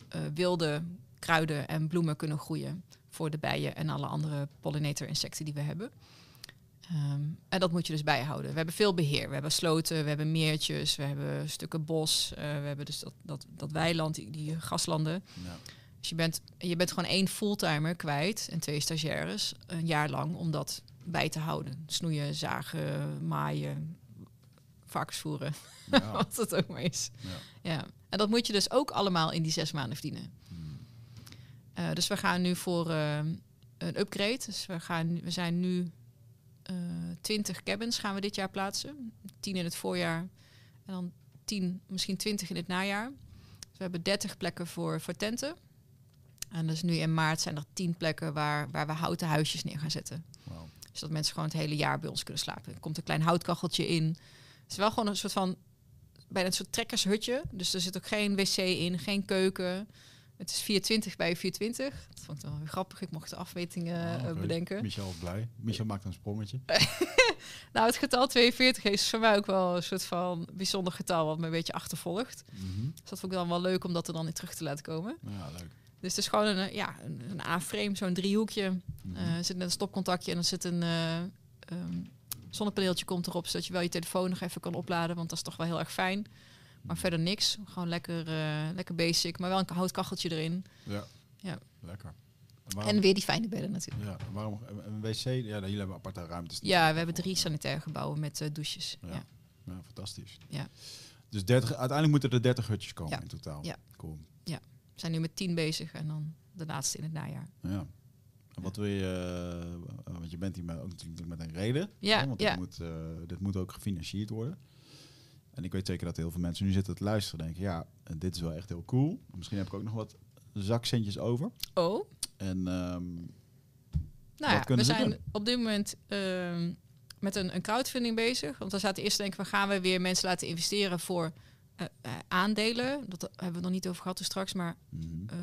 eh, wilde kruiden en bloemen kunnen groeien. Voor de bijen en alle andere pollinator-insecten die we hebben. Ehm, en dat moet je dus bijhouden. We hebben veel beheer. We hebben sloten, we hebben meertjes, we hebben stukken bos. eh, we hebben dus dat, dat, dat weiland, die, die graslanden. Ja. Dus je bent, je bent gewoon één fulltimer kwijt en twee stagiaires een jaar lang om dat bij te houden. Snoeien, zagen, maaien, varkensvoeren, Ja. wat het ook maar is. Ja. Ja. En dat moet je dus ook allemaal in die zes maanden verdienen. Hmm. Eh, dus we gaan nu voor eh, een upgrade. Dus we, gaan, we zijn nu eh 20 cabins gaan we dit jaar plaatsen. 10 in het voorjaar en dan 10, misschien 20 in het najaar. Dus we hebben 30 plekken voor, voor tenten. En dus nu in maart zijn er 10 plekken waar, waar we houten huisjes neer gaan zetten. Wauw. Zodat mensen gewoon het hele jaar bij ons kunnen slapen. Er komt een klein houtkacheltje in. Het is wel gewoon een soort van bijna een soort trekkershutje. Dus er zit ook geen wc in, geen keuken. Het is 420 bij 420. Dat vond ik dan wel weer grappig. Ik mocht de afmetingen Ah, eh, bedenken. Michel blij. Michel maakt een sprongetje. Nou, het getal 42 is voor mij ook wel een soort van bijzonder getal wat me een beetje achtervolgt. Mhm. Dus dat vond ik dan wel leuk om dat er dan in terug te laten komen. Ja, leuk. Dus het is gewoon een, ja, een, een A-frame, zo'n driehoekje. Mhm. Eh, er zit net een stopcontactje en dan zit een ehm, zonnepaneeltje komt erop, zodat je wel je telefoon nog even kan opladen, want dat is toch wel heel erg fijn. Maar verder niks, gewoon lekker, eh, lekker basic, maar wel een houtkacheltje erin. ja. Ja. Lekker. En waarom, En weer die fijne bedden natuurlijk. ja, waarom een wc? Ja, jullie hebben aparte ruimtes. Ja, we hebben drie sanitaire gebouwen met douches. Ja. Ja. Ja, fantastisch. Ja. Dus 30, uiteindelijk moeten er 30 hutjes komen Ja. in totaal. Ja. Cool. We zijn nu met tien bezig en dan de laatste in het najaar. Ja. En wat wil je, eh, want je bent hier met, ook natuurlijk met een reden. Ja, hè, want ja. dit, moet, eh, dit moet ook gefinancierd worden. En ik weet zeker dat heel veel mensen nu zitten te luisteren en denken, ja, dit is wel echt heel cool. Misschien heb ik ook nog wat zakcentjes over. Oh, En ehm, nou ja, kunnen we zijn doen? op dit moment ehm, met een, een crowdfunding bezig. Want we zaten eerst te denken, we gaan we weer mensen laten investeren voor eh, eh, aandelen. Dat hebben we nog niet over gehad dus straks, maar mhm. eh,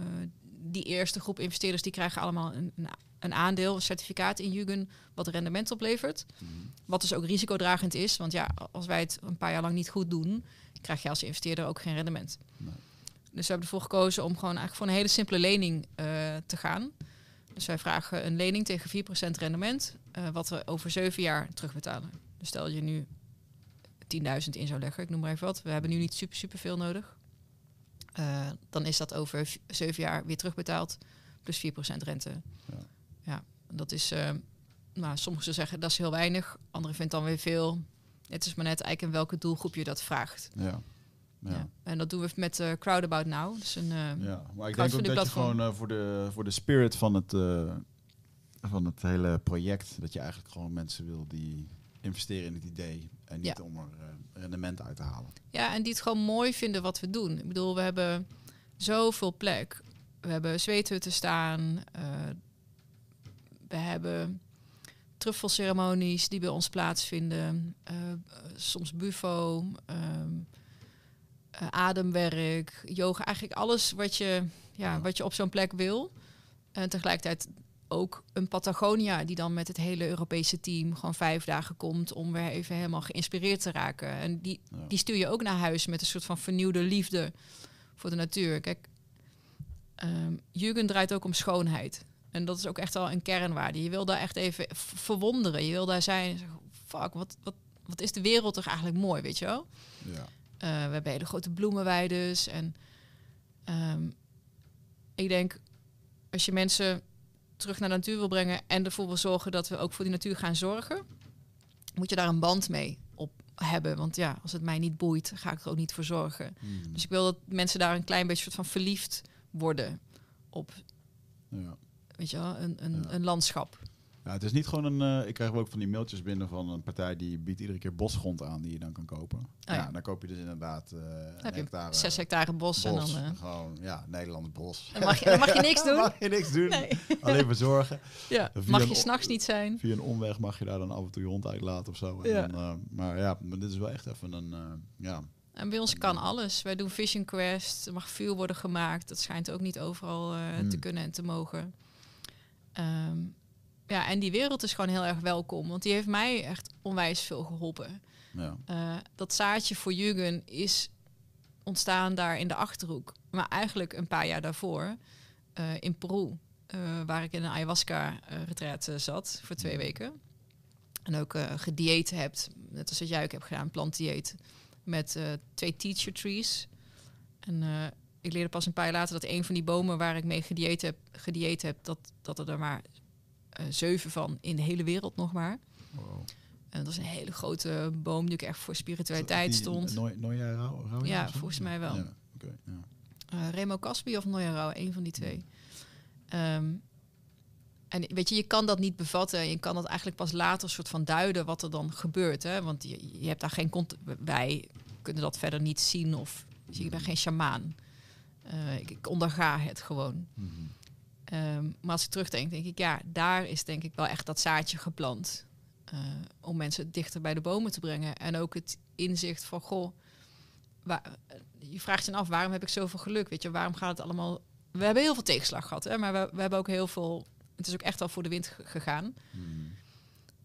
die eerste groep investeerders die krijgen allemaal een, een aandeel, een certificaat in Jugend, wat rendement oplevert. Mhm. Wat dus ook risicodragend is. Want ja, als wij het een paar jaar lang niet goed doen, krijg je als investeerder ook geen rendement. Nee. Dus we hebben ervoor gekozen om gewoon eigenlijk voor een hele simpele lening eh, te gaan. Dus wij vragen een lening tegen 4% rendement, eh, wat we over 7 jaar terugbetalen. Dus stel je nu 10.000 in zou leggen, ik noem maar even wat. We hebben nu niet super, super veel nodig. Eh, dan is dat over 7 jaar weer terugbetaald, plus 4% rente. Ja. Ja, dat is, eh, nou, sommigen zeggen dat is heel weinig, anderen vinden dan weer veel. Het is maar net eigenlijk in welke doelgroep je dat vraagt. Ja. Ja. Ja. En dat doen we met eh Crowdabout Now. Dus een, Ja, maar ik denk ook dat je gewoon voor, de, voor de spirit van het, van het hele project, dat je eigenlijk gewoon mensen wil die investeren in het idee en niet Ja. om er eh, rendement uit te halen. Ja, en die het gewoon mooi vinden wat we doen. Ik bedoel, we hebben zoveel plek. We hebben zweethutten staan. eh, we hebben truffelceremonies die bij ons plaatsvinden. eh, soms bufo, ehm, eh, ademwerk, yoga. Eigenlijk alles wat je, ja, Ja. wat je op zo'n plek wil. En tegelijkertijd ook een Patagonia die dan met het hele Europese team gewoon vijf dagen komt om weer even helemaal geïnspireerd te raken. En die, Ja. die stuur je ook naar huis met een soort van vernieuwde liefde voor de natuur. Kijk, ehm Jugend draait ook om schoonheid. En dat is ook echt wel een kernwaarde. Je wil daar echt even verwonderen. Je wil daar zijn, fuck, wat, wat, wat is de wereld toch eigenlijk mooi, weet je wel? Ja. Eh, we hebben hele grote bloemenweides. En ehm, ik denk, als je mensen terug naar de natuur wil brengen en ervoor wil zorgen dat we ook voor die natuur gaan zorgen, moet je daar een band mee op hebben. Want ja, als het mij niet boeit, ga ik er ook niet voor zorgen. Mhm. Dus ik wil dat mensen daar een klein beetje soort van verliefd worden op, ja. weet je wel, een, een, Ja. een landschap. Ja, het is niet gewoon een. eh, ik krijg ook van die mailtjes binnen van een partij die biedt iedere keer bosgrond aan die je dan kan kopen. ja. Oh ja. dan koop je dus inderdaad je hectare Zes hectare bos, en dan, eh, Gewoon, ja, Nederlands bos. dan, mag je, dan mag je niks doen. mag je niks doen. Nee. Alleen maar zorgen. Ja. Via Mag je s'nachts niet zijn. Via een omweg mag je daar dan af en toe je hond uitlaten of zo. En Ja. Dan, maar ja, maar dit is wel echt even een. ja. En bij ons kan alles. Wij doen Vision Quest. Er mag vuur worden gemaakt. Dat schijnt ook niet overal eh, Hmm. te kunnen en te mogen. Ehm, ja, en die wereld is gewoon heel erg welkom. Want die heeft mij echt onwijs veel geholpen. Ja. Eh, dat zaadje voor Jugend is ontstaan daar in de Achterhoek. Maar eigenlijk een paar jaar daarvoor eh, in Peru. eh, waar ik in een ayahuasca-retreat zat voor twee weken. En ook gedieet hebt, net als wat jij ook hebt gedaan, plantdieet. Met twee teacher trees. En ik leerde pas een paar jaar later dat een van die bomen waar ik mee gedieet heb, gedieet heb dat, dat er maar zeven van in de hele wereld nog maar. Wow. En dat is een hele grote boom die ook echt voor spiritualiteit Die stond. Nooi- Nooia Rauw- Rauwja Ja, volgens mij wel. Ja, ja. Eh, Remo Caspi of Noya Rauw, een van die twee. Ehm, en weet je, je kan dat niet bevatten. Je kan dat eigenlijk pas later soort van duiden wat er dan gebeurt. Hè? Want je, je hebt daar geen cont Wij kunnen dat verder niet zien of dus ik ben geen sjamaan. Eh, ik, ik onderga het gewoon. Mhm. Ehm, maar als ik terugdenk, denk ik, ja, daar is denk ik wel echt dat zaadje geplant. eh, om mensen dichter bij de bomen te brengen. En ook het inzicht van, goh, waar, je vraagt je af, waarom heb ik zoveel geluk? Weet je, waarom gaat het allemaal... We hebben heel veel tegenslag gehad, hè, maar we, we hebben ook heel veel... Het is ook echt wel voor de wind ge- gegaan. Mhm.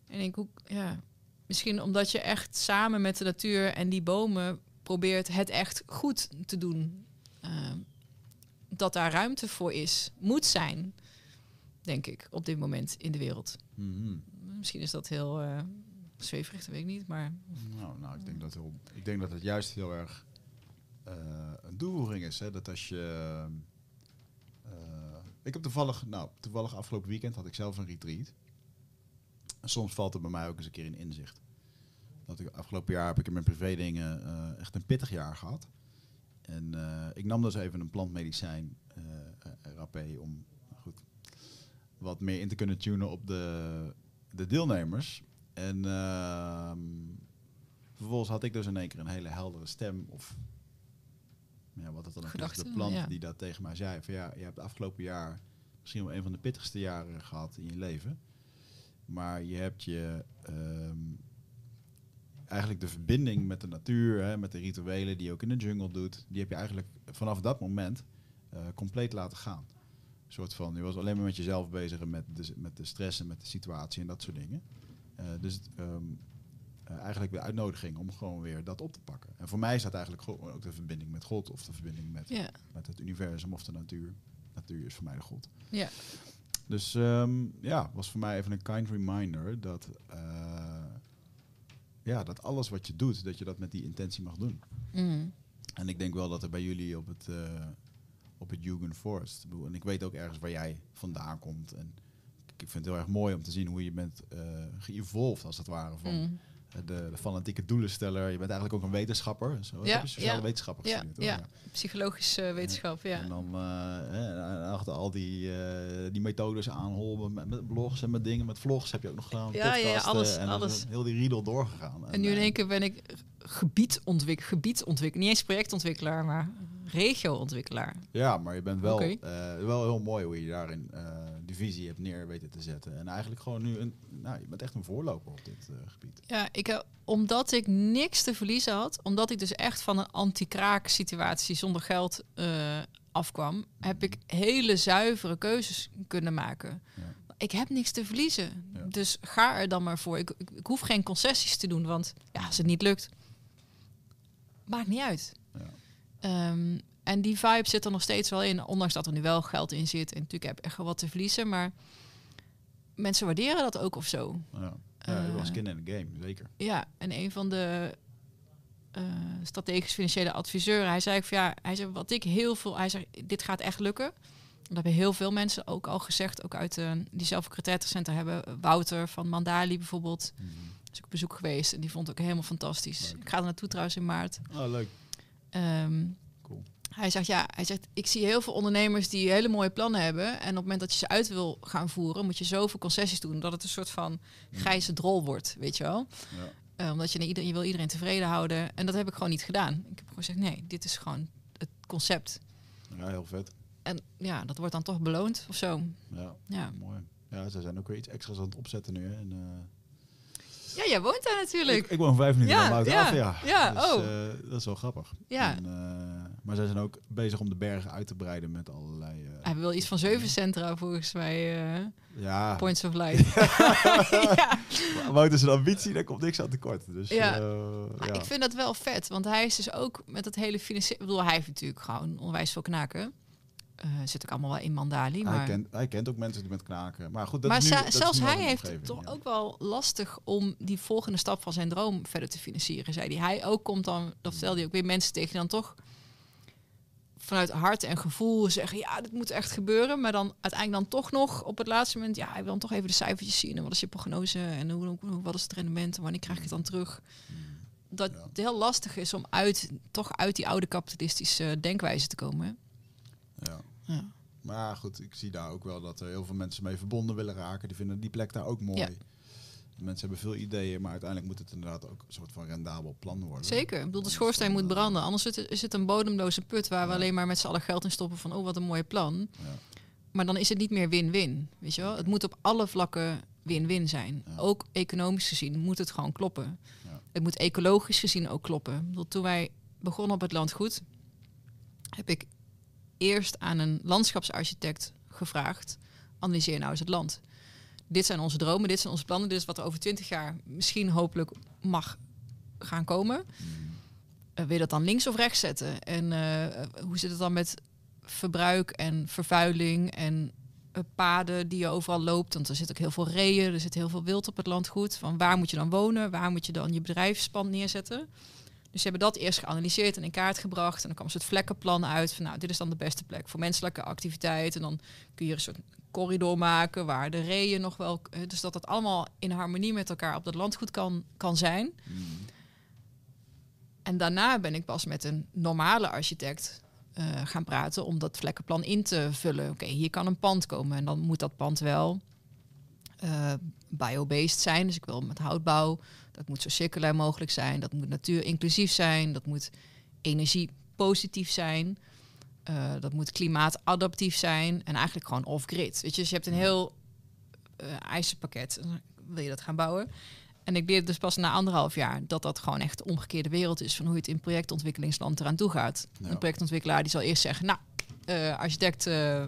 En ik denk, hoe, ja, misschien omdat je echt samen met de natuur en die bomen probeert het echt goed te doen. Ehm, dat daar ruimte voor is, moet zijn, denk ik, op dit moment in de wereld. Mhm. Misschien is dat heel eh zweverig, dat weet ik niet, maar Nou, nou ik, denk dat heel, ik denk dat het juist heel erg eh, een toevoeging is. Hè? Dat als je. eh, ik heb toevallig, nou, toevallig afgelopen weekend had ik zelf een retreat. En soms valt er bij mij ook eens een keer in inzicht. Dat ik, afgelopen jaar heb ik in mijn privé dingen echt een pittig jaar gehad. En eh, ik nam dus even een plantmedicijn, eh RAP, om goed, wat meer in te kunnen tunen op de, de deelnemers. En ehm, vervolgens had ik dus in één keer een hele heldere stem. Of ja, wat het dan ook is, de plant ja. die dat tegen mij zei. Van ja, je hebt het afgelopen jaar misschien wel een van de pittigste jaren gehad in je leven. Maar je hebt je ehm, eigenlijk de verbinding met de natuur, hè, met de rituelen die je ook in de jungle doet, die heb je eigenlijk vanaf dat moment eh, compleet laten gaan. soort van, je was alleen maar met jezelf bezig en met de, met de stress en met de situatie en dat soort dingen. Eh, dus het, ehm, eh, eigenlijk de uitnodiging om gewoon weer dat op te pakken. En voor mij is dat eigenlijk gewoon ook de verbinding met God of de verbinding met, met het universum of de natuur. Natuur is voor mij de God. Ja. Dus ehm, ja, was voor mij even een kind reminder dat, ja, dat alles wat je doet, dat je dat met die intentie mag doen. Mm. En ik denk wel dat er bij jullie op het, eh op het Jugendforst, en ik weet ook ergens waar jij vandaan komt. En ik vind het heel erg mooi om te zien hoe je bent eh geëvolved, als het ware, van Mm. De, de fanatieke doelensteller. Je bent eigenlijk ook een wetenschapper. Zo, Ja, heb je sociale ja. wetenschapper Ja, gestudeerd, ja. hoor. Psychologische wetenschap, ja. En dan eh, eh, achter al die, eh, die methodes aanholpen met, met blogs en met dingen, met vlogs heb je ook nog gedaan. Ja, ja, ja, alles, en alles. Heel die riedel doorgegaan. En nu in eh, één keer ben ik gebiedontwikkelaar, gebiedontwikkelaar, niet eens projectontwikkelaar, maar regioontwikkelaar. Ja, maar je bent wel, eh, wel heel mooi hoe je daarin eh die visie hebt neer weten te zetten. En eigenlijk gewoon nu een, nou, je bent echt een voorloper op dit eh, gebied. Ja, ik, omdat ik niks te verliezen had, omdat ik dus echt van een anti-kraak situatie zonder geld eh, afkwam, heb ik hele zuivere keuzes kunnen maken. Ja. Ik heb niks te verliezen. Ja. Dus ga er dan maar voor. Ik, ik, ik hoef geen concessies te doen, want ja, als het niet lukt, maakt niet uit. Ehm, en die vibe zit er nog steeds wel in, ondanks dat er nu wel geld in zit. En natuurlijk heb ik echt wel wat te verliezen, maar mensen waarderen dat ook of zo. Ja, ja was Eh, skin in the game, zeker. Ja, en een van de eh, strategisch financiële adviseuren, hij zei van ja, hij zei wat ik heel veel, hij zei dit gaat echt lukken. Dat hebben heel veel mensen ook al gezegd, ook uit de, die zelf hebben. Wouter van Mandali bijvoorbeeld, Mhm. is ook op bezoek geweest en die vond het ook helemaal fantastisch. Leuk. Ik ga er naartoe trouwens in maart. Oh, leuk. Ehm, Cool. hij zegt ja, hij zegt ik zie heel veel ondernemers die hele mooie plannen hebben en op het moment dat je ze uit wil gaan voeren, moet je zoveel concessies doen dat het een soort van grijze drol wordt, weet je wel. Ja. Eh, omdat je, naar ieder- je wil iedereen tevreden houden. En dat heb ik gewoon niet gedaan. Ik heb gewoon gezegd, nee, dit is gewoon het concept. ja, heel vet. En ja, dat wordt dan toch beloond of zo. Ja, Ja, mooi. Ja, ze zijn ook weer iets extra's aan het opzetten nu. Hè. En, ja jij woont daar natuurlijk. ik, ik woon vijf minuten Ja, van buiten ja, af, ja. ja, Dus, oh. eh, dat is wel grappig. Ja. En, eh, maar zij zijn ook bezig om de bergen uit te breiden met allerlei... eh, hebben wel iets van zeven centra volgens mij. ja, points of light. ja. Wouter zijn ambitie, daar komt niks aan tekort. Dus, Ja. ik vind dat wel vet. Want hij is dus ook met het hele financiële... Ik bedoel, hij heeft natuurlijk gewoon onwijs veel knaken. Eh zit ook allemaal wel in Mandali. Maar... hij, kent, hij kent ook mensen die met knaken. Maar goed, dat maar is nu, dat is zelfs nu hij heeft het toch ja. ook wel lastig om die volgende stap van zijn droom verder te financieren, zei hij. Hij ook komt dan, dat vertelde hij ook weer mensen tegen dan toch vanuit hart en gevoel zeggen, ja, dit moet echt gebeuren, maar dan uiteindelijk dan toch nog op het laatste moment, ja, hij wil dan toch even de cijfertjes zien en wat is je prognose en hoe, hoe, wat is het rendement en wanneer krijg ik het dan terug? Dat Ja. het heel lastig is om uit, toch uit die oude kapitalistische denkwijze te komen. Ja. Ja. Maar goed, ik zie daar ook wel dat er heel veel mensen mee verbonden willen raken. Die vinden die plek daar ook mooi. Ja. Mensen hebben veel ideeën, maar uiteindelijk moet het inderdaad ook een soort van rendabel plan worden. Zeker. Ik bedoel, de schoorsteen moet branden. Anders is het- een bodemloze put waar we Ja. alleen maar met z'n allen geld in stoppen van, oh, wat een mooi plan. Ja. Maar dan is het niet meer win-win. Weet je wel? Het moet op alle vlakken win-win zijn. Ja. Ook economisch gezien moet het gewoon kloppen. Ja. Het moet ecologisch gezien ook kloppen. Ik bedoel, toen wij begonnen op het landgoed, heb ik eerst aan een landschapsarchitect gevraagd: analyseer nou eens het land. Dit zijn onze dromen, dit zijn onze plannen, dit is wat er over twintig jaar misschien hopelijk mag gaan komen. Mm. Eh, wil je dat dan links of rechts zetten? En eh, hoe zit het dan met verbruik en vervuiling en eh, paden die je overal loopt? Want er zit ook heel veel reeën, er zit heel veel wild op het landgoed. Van waar moet je dan wonen? Waar moet je dan je bedrijfspand neerzetten? Dus ze hebben dat eerst geanalyseerd en in kaart gebracht. En dan kwam ze het vlekkenplan uit. Van nou, dit is dan de beste plek voor menselijke activiteit. En dan kun je een soort corridor maken waar de reeën nog wel... eh, Dus dat het allemaal in harmonie met elkaar op dat landgoed kan, kan zijn. Mm. En daarna ben ik pas met een normale architect eh, gaan praten om dat vlekkenplan in te vullen. Oké, hier kan een pand komen en dan moet dat pand wel eh biobased zijn. Dus ik wil met houtbouw. Dat moet zo circulair mogelijk zijn. Dat moet natuurinclusief zijn. Dat moet energiepositief zijn. Eh, dat moet klimaatadaptief zijn. En eigenlijk gewoon off-grid. Weet je, dus je hebt een heel eh eisenpakket. Wil je dat gaan bouwen? En ik leerde dus pas na anderhalf jaar dat dat gewoon echt de omgekeerde wereld is van hoe je het in projectontwikkelingsland eraan toe gaat. Ja. Een projectontwikkelaar die zal eerst zeggen, nou, eh, architect, eh,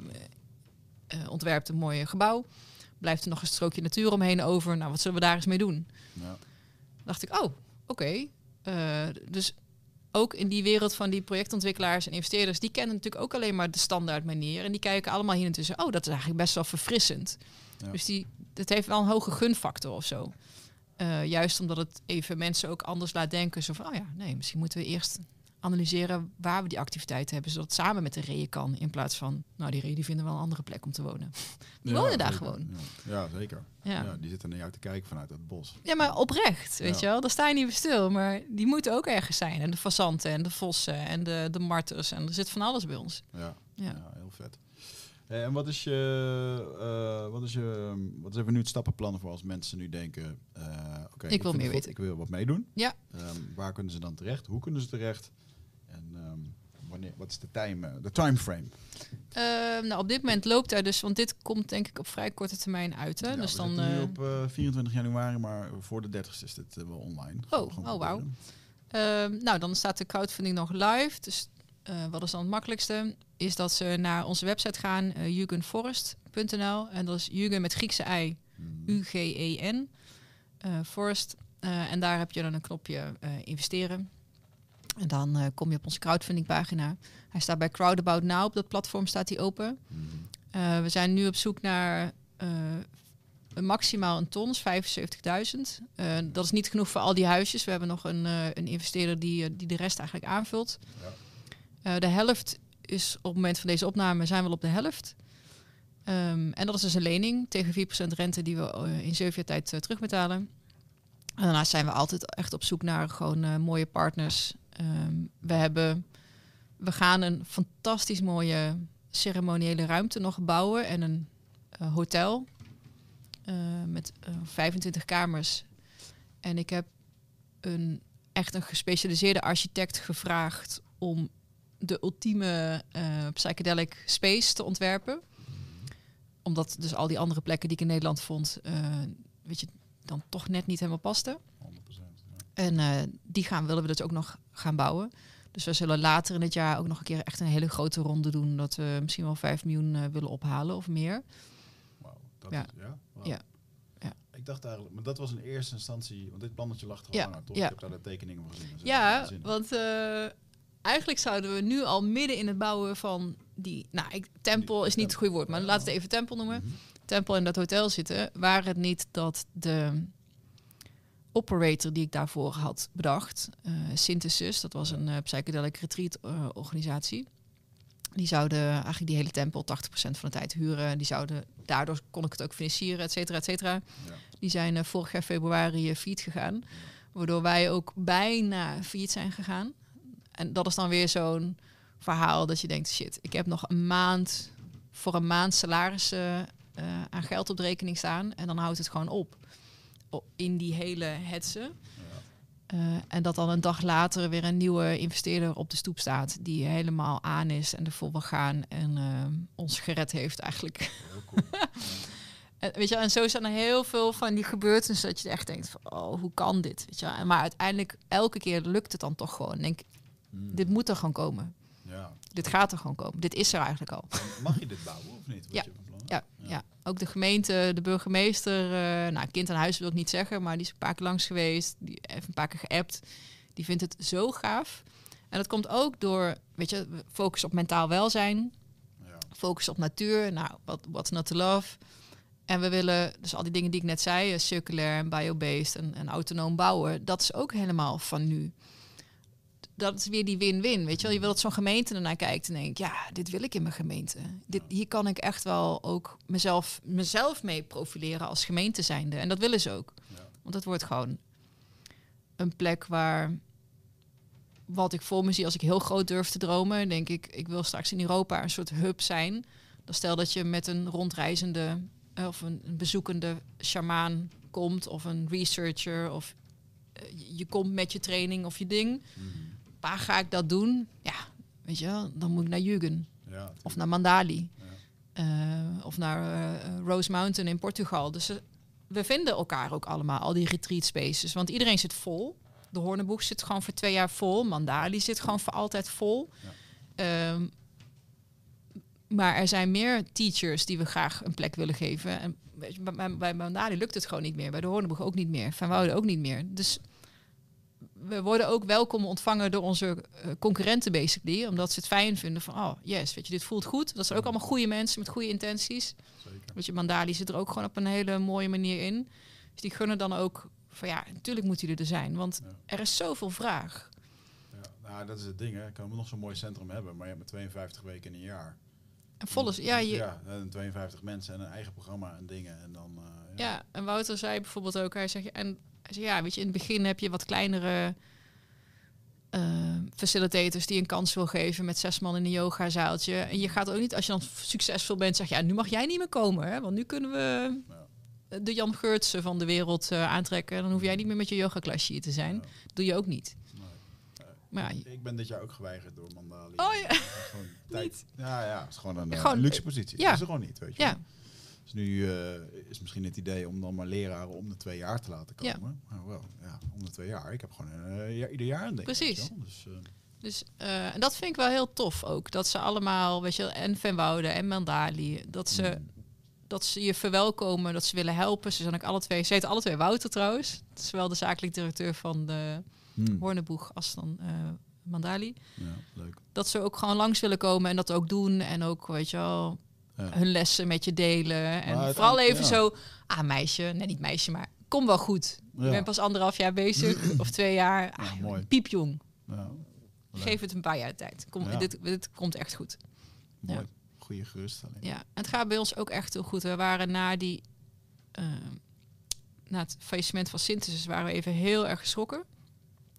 ontwerpt een mooi gebouw. Blijft er nog een strookje natuur omheen over. Nou, wat zullen we daar eens mee doen? Ja. Dacht ik, oh, oké. Eh, dus ook in die wereld van die projectontwikkelaars en investeerders, die kennen natuurlijk ook alleen maar de standaard manier. En die kijken allemaal hier intussen, oh, dat is eigenlijk best wel verfrissend. Ja. Dus die, het heeft wel een hoge gunfactor of zo. Eh, juist omdat het even mensen ook anders laat denken. Zo van, oh ja, nee, misschien moeten we eerst analyseren waar we die activiteiten hebben, zodat het samen met de reeën kan. In plaats van, nou, die reeën die vinden wel een andere plek om te wonen. Die wonen daar zeker. gewoon. Ja, ja zeker. Ja. Ja. die zitten naar jou te kijken vanuit het bos. Ja, maar oprecht, weet Ja. je wel. Daar sta je niet stil, maar die moeten ook ergens zijn. En de fazanten en de vossen en de, de marters. En er zit van alles bij ons. Ja, Ja. ja. heel vet. En wat is je, eh, wat is je, wat is even nu het stappenplan voor als mensen nu denken, eh oké, Ik wil meer weten. Ik wil wat meedoen. Ja. Ehm, waar kunnen ze dan terecht? Hoe kunnen ze terecht? En ehm, wanneer, wat is de time, de timeframe? Ehm, nou, op dit moment loopt er dus, want dit komt denk ik op vrij korte termijn uit. Hè? Ja, dus dan, nu eh, op eh, 24 januari, maar voor de 30 is dit eh, wel online. Oh, oh, wauw. Ehm, nou, dan staat de crowdfunding nog live. Dus eh, wat is dan het makkelijkste? Is dat ze naar onze website gaan, uh, jugenforest.nl. En dat is Jugend met Griekse ei, Hmm. U-G-E-N, eh, Forest. Eh, en daar heb je dan een knopje eh, investeren. En dan eh, kom je op onze crowdfunding pagina. Hij staat bij Crowdabout Now, op dat platform staat hij open. Hmm. Eh, we zijn nu op zoek naar eh, maximaal een ton, is 75.000. Eh, dat is niet genoeg voor al die huisjes. We hebben nog een, een investeerder die, die de rest eigenlijk aanvult. Ja. De helft is op het moment van deze opname zijn we al op de helft. Ehm, en dat is dus een lening tegen 4% rente die we in zeven jaar tijd terugbetalen. En daarnaast zijn we altijd echt op zoek naar gewoon mooie partners. Ehm, we hebben, we gaan een fantastisch mooie ceremoniële ruimte nog bouwen en een eh, hotel eh, met eh, 25 kamers. En ik heb een echt een gespecialiseerde architect gevraagd om de ultieme eh, psychedelic space te ontwerpen. Omdat dus al die andere plekken die ik in Nederland vond, eh, weet je, dan toch net niet helemaal pasten. 100%. Ja. En eh, die gaan, willen we dus ook nog gaan bouwen. Dus we zullen later in het jaar ook nog een keer echt een hele grote ronde doen. Dat we misschien wel 5 miljoen eh, willen ophalen of meer. Wauw, dat Ja. is, ja? Ja. Ja. Ik dacht eigenlijk, maar dat was in eerste instantie, want dit plannetje lag er al Ja, langer, toch? ja. Ik heb daar de tekeningen van gezien. Is Ja, want eh, eigenlijk zouden we nu al midden in het bouwen van die... Nou, ik, tempel is niet het goede woord, maar laten we het even tempel noemen. Mhm. Tempel in dat hotel zitten. Waar het niet dat de operator die ik daarvoor had bedacht, eh Synthesis, dat was een eh, psychedelic retreat eh, organisatie. Die zouden eigenlijk die hele tempel 80% van de tijd huren. Die zouden, daardoor kon ik het ook financieren, et cetera, et cetera. Ja. Die zijn vorig jaar februari uh, failliet gegaan. Waardoor wij ook bijna failliet zijn gegaan. En dat is dan weer zo'n verhaal dat je denkt, shit, ik heb nog een maand voor een maand salaris eh, aan geld op de rekening staan. En dan houdt het gewoon op. In die hele hetze. Ja. Eh, en dat dan een dag later weer een nieuwe investeerder op de stoep staat. Die helemaal aan is en ervoor wil gaan. En eh, ons gered heeft eigenlijk. Heel cool. En, weet je, en zo zijn er heel veel van die gebeurtenissen dat je echt denkt van, oh, hoe kan dit? Weet je? En Maar uiteindelijk, elke keer lukt het dan toch gewoon. Ik Denk, Mm. dit moet er gewoon komen. Ja. Dit gaat er gewoon komen. Dit is er eigenlijk al. Mag je dit bouwen of niet? Wat Ja. je? Ja, Ja. ook de gemeente, de burgemeester, eh, nou, kind aan huis wil ik niet zeggen, maar die is een paar keer langs geweest, die heeft een paar keer geappt. Die vindt het zo gaaf. En dat komt ook door, weet je, we focussen op mentaal welzijn, Ja. focus op natuur. Nou, wat what's not to love? En we willen dus al die dingen die ik net zei, eh, circulair en biobased en, en autonoom bouwen, dat is ook helemaal van nu. Dat is weer die win-win, weet je wel. Je wil dat zo'n gemeente ernaar kijkt en denkt, ja, dit wil ik in mijn gemeente. Dit, hier kan ik echt wel ook mezelf, mezelf mee profileren als gemeente zijnde. En dat willen ze ook. Ja. Want het wordt gewoon een plek waar wat ik voor me zie als ik heel groot durf te dromen, denk ik, ik wil straks in Europa een soort hub zijn. Dan stel dat je met een rondreizende eh, of een, een bezoekende shamaan komt of een researcher of eh, je- je komt met je training of je ding. Mhm. Waar ga ik dat doen? Ja, weet je wel, dan moet ik naar Jugend Ja, of naar Mandali. Ja. Eh, of naar eh, Rose Mountain in Portugal. Dus eh, we vinden elkaar ook allemaal, al die retreat spaces. Want iedereen zit vol. De Horneboeg zit gewoon voor twee jaar vol. Mandali zit gewoon voor altijd vol. Ehm, Maar er zijn meer teachers die we graag een plek willen geven. En bij, Mandali lukt het gewoon niet meer. Bij de Hoornboeg ook niet meer. Van Wouden ook niet meer. Dus we worden ook welkom ontvangen door onze eh, concurrenten basically. Omdat ze het fijn vinden van, oh yes, weet je, dit voelt goed. Dat zijn ook allemaal goede mensen met goede intenties. Zeker. Weet je, Mandali zit er ook gewoon op een hele mooie manier in. Dus die gunnen dan ook van, ja, natuurlijk moeten jullie er zijn. Want Ja. er is zoveel vraag. Ja, nou, dat is het ding, hè. Ik kan nog zo'n mooi centrum hebben, maar je hebt maar 52 weken in een jaar. En volle, ja, je, ja, en 52 mensen en een eigen programma en dingen. En dan, eh, Ja, en Wouter zei bijvoorbeeld ook, hij zegt, en hij zei, ja, weet je, in het begin heb je wat kleinere eh, facilitators die een kans wil geven met zes man in een yogazaaltje. En je gaat ook niet, als je dan succesvol bent, zeg je, ja, nu mag jij niet meer komen, hè, want nu kunnen we de Jan Geurtsen van de wereld eh, aantrekken. En dan hoef jij niet meer met je yogaklasje hier te zijn. Ja. Dat doe je ook niet. Nee. Maar ja, Ik ben dit jaar ook geweigerd door Mandali. Oh, ja. Gewoon tijd. Ja, ja, het is gewoon een eh, Gewoon, luxe positie. ja. Dat is er gewoon niet, weet je ja, wel. Dus nu eh, is misschien het idee om dan maar leraren om de twee jaar te laten Ja. komen. Maar wel, ja, om de twee jaar. Ik heb gewoon een, eh, ja, ieder jaar een ding. Precies. Dus, eh, Dus en dat vind ik wel heel tof ook. Dat ze allemaal, weet je, wel, en Van Wouden en Mandali, dat ze, mm, dat ze je verwelkomen, dat ze willen helpen. Ze zijn ook alle twee, ze heten alle twee Wouter trouwens. Zowel de zakelijk directeur van de mm, Horneboeg als dan Mandali. ja, leuk. Dat ze ook gewoon langs willen komen en dat ook doen. En ook, weet je wel, Ja. Hun lessen met je delen. En vooral even zo, ah meisje, nee niet meisje, maar kom wel goed. Je bent pas anderhalf jaar bezig of twee jaar. Ah, mooi. piepjong. Geef het een paar jaar tijd. Kom, dit, dit komt echt goed. Mooi. Ja. Goede geruststelling. Ja, het gaat bij ons ook echt heel goed. We waren na die, eh, na het faillissement van Synthesis, waren we even heel erg geschrokken.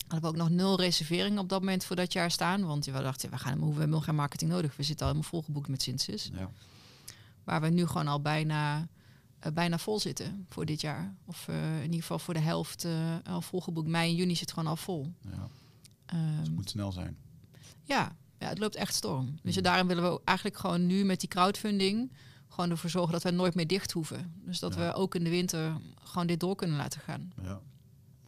Hadden we ook nog nul reserveringen op dat moment voor dat jaar staan. Want we dachten, we, gaan, we hebben helemaal geen marketing nodig. We zitten al helemaal volgeboekt met Synthesis. Ja. Waar we nu gewoon al bijna, eh, bijna vol zitten voor dit jaar. Of eh, in ieder geval voor de helft eh, al volgeboekt. Mei en juni zit gewoon al vol. ja. Ehm, Het moet snel zijn. ja, ja, het loopt echt storm. Dus Mm. daarom willen we eigenlijk gewoon nu met die crowdfunding gewoon ervoor zorgen dat we nooit meer dicht hoeven. Dus dat Ja. we ook in de winter gewoon dit door kunnen laten gaan. Ja.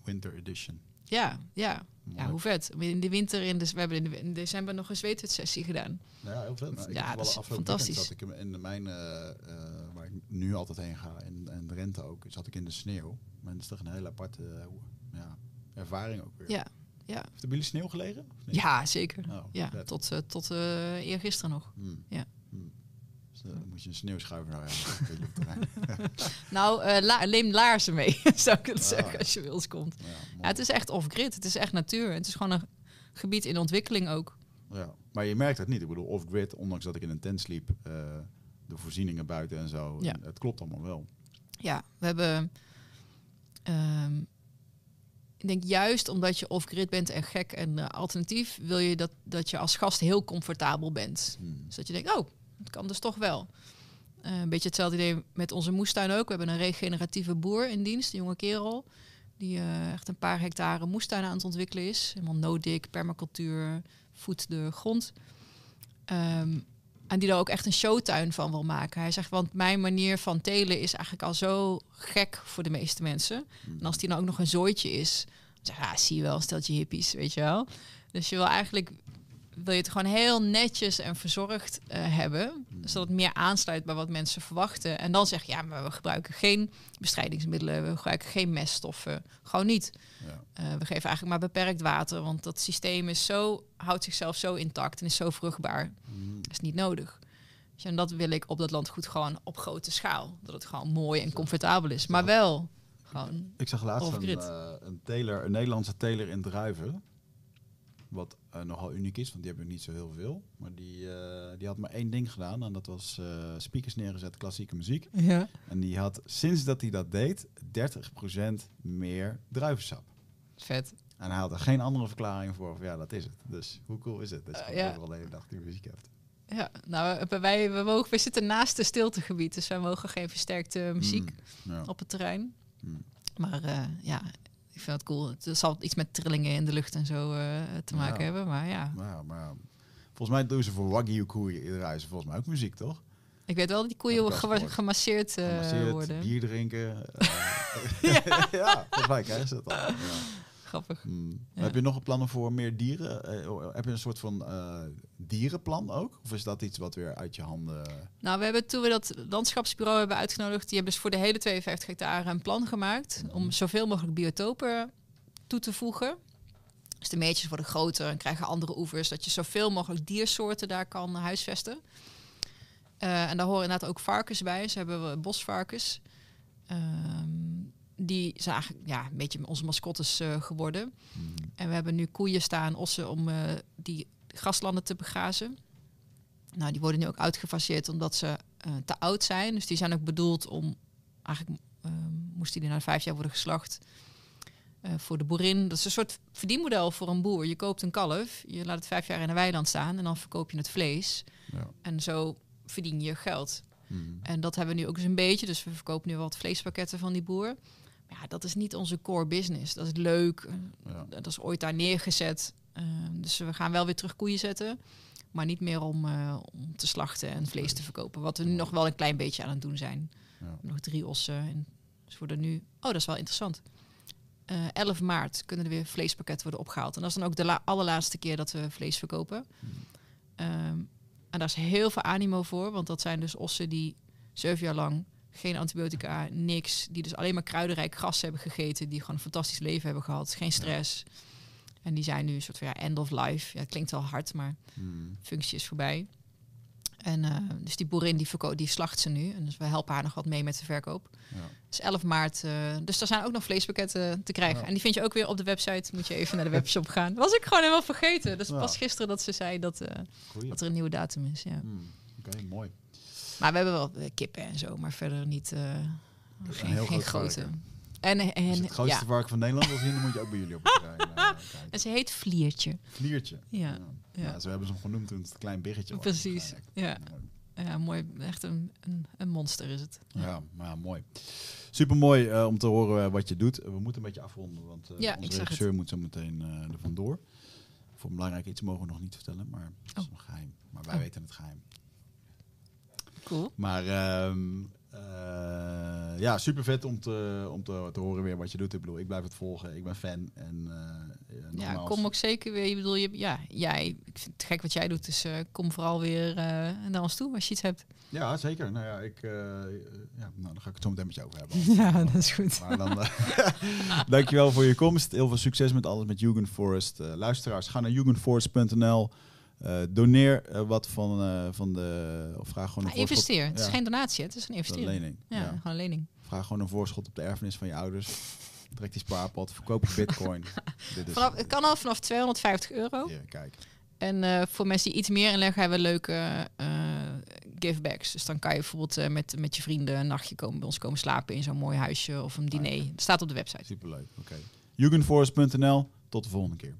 Winter edition. Ja, ja. Mooi. Ja, hoe vet. In de winter, in de, we hebben in, de, in december nog een zweethut-sessie gedaan. Ja, heel vet. Nou, ik Ja, heb dat wel is afgelopen fantastisch. zat ik in de mijn, eh, eh, waar ik nu altijd heen ga, en, en de rente ook, zat ik in de sneeuw. Maar dat is toch een hele aparte eh, ja, ervaring ook weer. Ja, ja. Heeft er bij jullie sneeuw gelegen? Ja, zeker. Oh, Ja, vet. tot, eh tot eh eergisteren nog. Hmm. Ja. Dus, eh, dan moet je een sneeuwschuiver nou op het terrein. Nou, la neem laarzen mee, zou ik het Ah. zeggen, als je ons komt. Ja, mooi. Ja, het is echt off-grid. Het is echt natuur. Het is gewoon een gebied in ontwikkeling ook. Ja, maar je merkt het niet. Ik bedoel, off-grid, ondanks dat ik in een tent sliep, eh, de voorzieningen buiten en zo. Ja. Het klopt allemaal wel. Ja, we hebben. ehm, ik denk juist omdat je off-grid bent en gek en alternatief, wil je dat, dat je als gast heel comfortabel bent. Hmm. Dus dat je denkt, oh, het kan dus toch wel. Eh, een beetje hetzelfde idee met onze moestuin ook. We hebben een regeneratieve boer in dienst, een jonge kerel. Die eh, echt een paar hectare moestuin aan het ontwikkelen is. Helemaal no-dik, permacultuur, voedt de grond. Ehm, en die daar ook echt een showtuin van wil maken. Hij zegt, want mijn manier van telen is eigenlijk al zo gek voor de meeste mensen. Hmm. En als die nou ook nog een zooitje is, dan zeg je, ah, zie je wel, stelt je hippies, weet je wel. Dus je wil eigenlijk, wil je het gewoon heel netjes en verzorgd eh, hebben, zodat het meer aansluit bij wat mensen verwachten. En dan zeg je, ja, maar we gebruiken geen bestrijdingsmiddelen, we gebruiken geen meststoffen, gewoon niet. Ja. Eh, we geven eigenlijk maar beperkt water, want dat systeem is zo, houdt zichzelf zo intact en is zo vruchtbaar. Hmm. Dat is niet nodig. Dus en dat wil ik op dat landgoed gewoon op grote schaal. Dat het gewoon mooi en comfortabel is. Maar wel gewoon. Ik zag laatst een, eh, een teler, een Nederlandse teler in Druiven. Wat eh, nogal uniek is, want die hebben niet zo heel veel. Maar die, eh, die had maar één ding gedaan. En dat was eh, speakers neergezet, klassieke muziek. Ja. En die had, sinds dat hij dat deed, 30% meer druivensap. Vet. En hij had er geen andere verklaring voor. Van, ja, dat is het. Dus hoe cool is het? Dat je ja. overal de hele dag die muziek hebt. Ja, nou, wij, we, mogen, we zitten naast het stiltegebied, dus wij mogen geen versterkte muziek Mm, ja. op het terrein. Mm. Maar ja, ik vind het cool. Het zal iets met trillingen in de lucht en zo eh, te maken Ja. hebben, maar ja. Maar, ja, maar ja, volgens mij doen ze voor Wagyu koeien draaien ze volgens mij ook muziek, toch? Ik weet wel dat die koeien gemasseerd, eh, Gemasseerd, worden. bier drinken. eh, ja. volgens mij krijgen ze het al. Grappig. Hmm. Ja. Heb je nog plannen voor meer dieren? Eh, heb je een soort van eh, dierenplan ook? Of is dat iets wat weer uit je handen... Nou, we hebben toen we dat landschapsbureau hebben uitgenodigd, die hebben dus voor de hele 52 hectare een plan gemaakt om zoveel mogelijk biotopen toe te voegen. Dus de meetjes worden groter en krijgen andere oevers, dat je zoveel mogelijk diersoorten daar kan huisvesten. Eh, en daar horen inderdaad ook varkens bij. Ze hebben we bosvarkens. Ehm, die zijn eigenlijk ja, een beetje onze mascottes eh, geworden. Hmm. En we hebben nu koeien staan, ossen, om eh, die graslanden te begrazen. Nou, die worden nu ook uitgefaseerd omdat ze eh, te oud zijn. Dus die zijn ook bedoeld om... Eigenlijk eh, moesten die na vijf jaar worden geslacht voor de boerin. Dat is een soort verdienmodel voor een boer. Je koopt een kalf, je laat het vijf jaar in een weiland staan... en dan verkoop je het vlees. Ja. En zo verdien je geld. Hmm. En dat hebben we nu ook eens een beetje. Dus we verkopen nu wat vleespakketten van die boer. Ja, dat is niet onze core business. Dat is leuk. Eh, Ja. Dat is ooit daar neergezet. Eh, dus we gaan wel weer terug koeien zetten. Maar niet meer om, eh, om te slachten en vlees te verkopen. Wat we nu nog wel een klein beetje aan het doen zijn. Ja. Nog drie ossen. En dus worden nu... Oh, dat is wel interessant. Eh 11 maart kunnen er weer vleespakketten worden opgehaald. En dat is dan ook de la- allerlaatste keer dat we vlees verkopen. Ehm, en daar is heel veel animo voor. Want dat zijn dus ossen die zeven jaar lang geen antibiotica, niks. Die dus alleen maar kruidenrijk gras hebben gegeten. Die gewoon een fantastisch leven hebben gehad. Geen stress. En die zijn nu een soort van ja, end of life. Ja, het klinkt wel hard, maar Hmm. functie is voorbij. En eh, dus die boerin die, die slacht ze nu. En dus we helpen haar nog wat mee met de verkoop. Ja. Dus 11 maart. eh, dus er zijn ook nog vleespakketten te krijgen. Ja. En die vind je ook weer op de website. Moet je even naar de webshop gaan. Was ik gewoon helemaal vergeten. Dus Ja. pas gisteren dat ze zei dat, eh, dat er een nieuwe datum is. Ja. Hmm. Oké, mooi. Maar we hebben wel eh, kippen en zo. Maar verder niet... eh, geen een heel geen groot grote. varken. En, Als en, het grootste ja. varken van Nederland wil zien, dan moet je ook bij jullie op het terrein eh, en ze heet Vliertje. Vliertje. Ja. Ja. Ja. zo hebben ze hem genoemd toen het een klein biggetje was. Precies. Ja, Mooi. ja mooi. Echt een, een, een monster is het. Ja, maar ja, mooi. Super mooi om te horen wat je doet. we moeten een beetje afronden, want eh onze het. regisseur moet zo meteen eh er vandoor. Voor een belangrijk iets mogen we nog niet vertellen, maar dat is Oh. een geheim. Maar wij Oh. weten het geheim. Cool. Maar ehm, eh, ja, super vet om, te, om te, te horen weer wat je doet. Ik bedoel, ik blijf het volgen. Ik ben fan. En, eh, ja, kom ook zeker weer. Ik bedoel, je, ja, jij, ik vind het gek wat jij doet. Dus eh, kom vooral weer naar ons toe als je iets hebt. Ja, zeker. Nou ja, ik, ja, nou, dan ga ik het zo meteen met je over hebben. Ja, dat is goed. Maar dan, dankjewel voor je komst. Heel veel succes met alles met Jugend Forest. Eh, luisteraars, ga naar jugendforest.nl. Eh doneer eh, wat van, eh, van de... Of vraag gewoon een Maar voorschot. investeer. Het is geen donatie, het is een Een investering. lening. Ja, Ja. gewoon een lening. Vraag gewoon een voorschot op de erfenis van je ouders. Trek die spaarpot, verkoop bitcoin. Dit is, Vanaf, het kan al vanaf 250 euro. Ja, kijk. En voor mensen die iets meer inleggen, hebben we leuke givebacks. Dus dan kan je bijvoorbeeld met, met je vrienden een nachtje komen, bij ons komen slapen in zo'n mooi huisje of een diner. Dat staat op de website. Superleuk. Oké. Jugendforest.nl. Tot de volgende keer.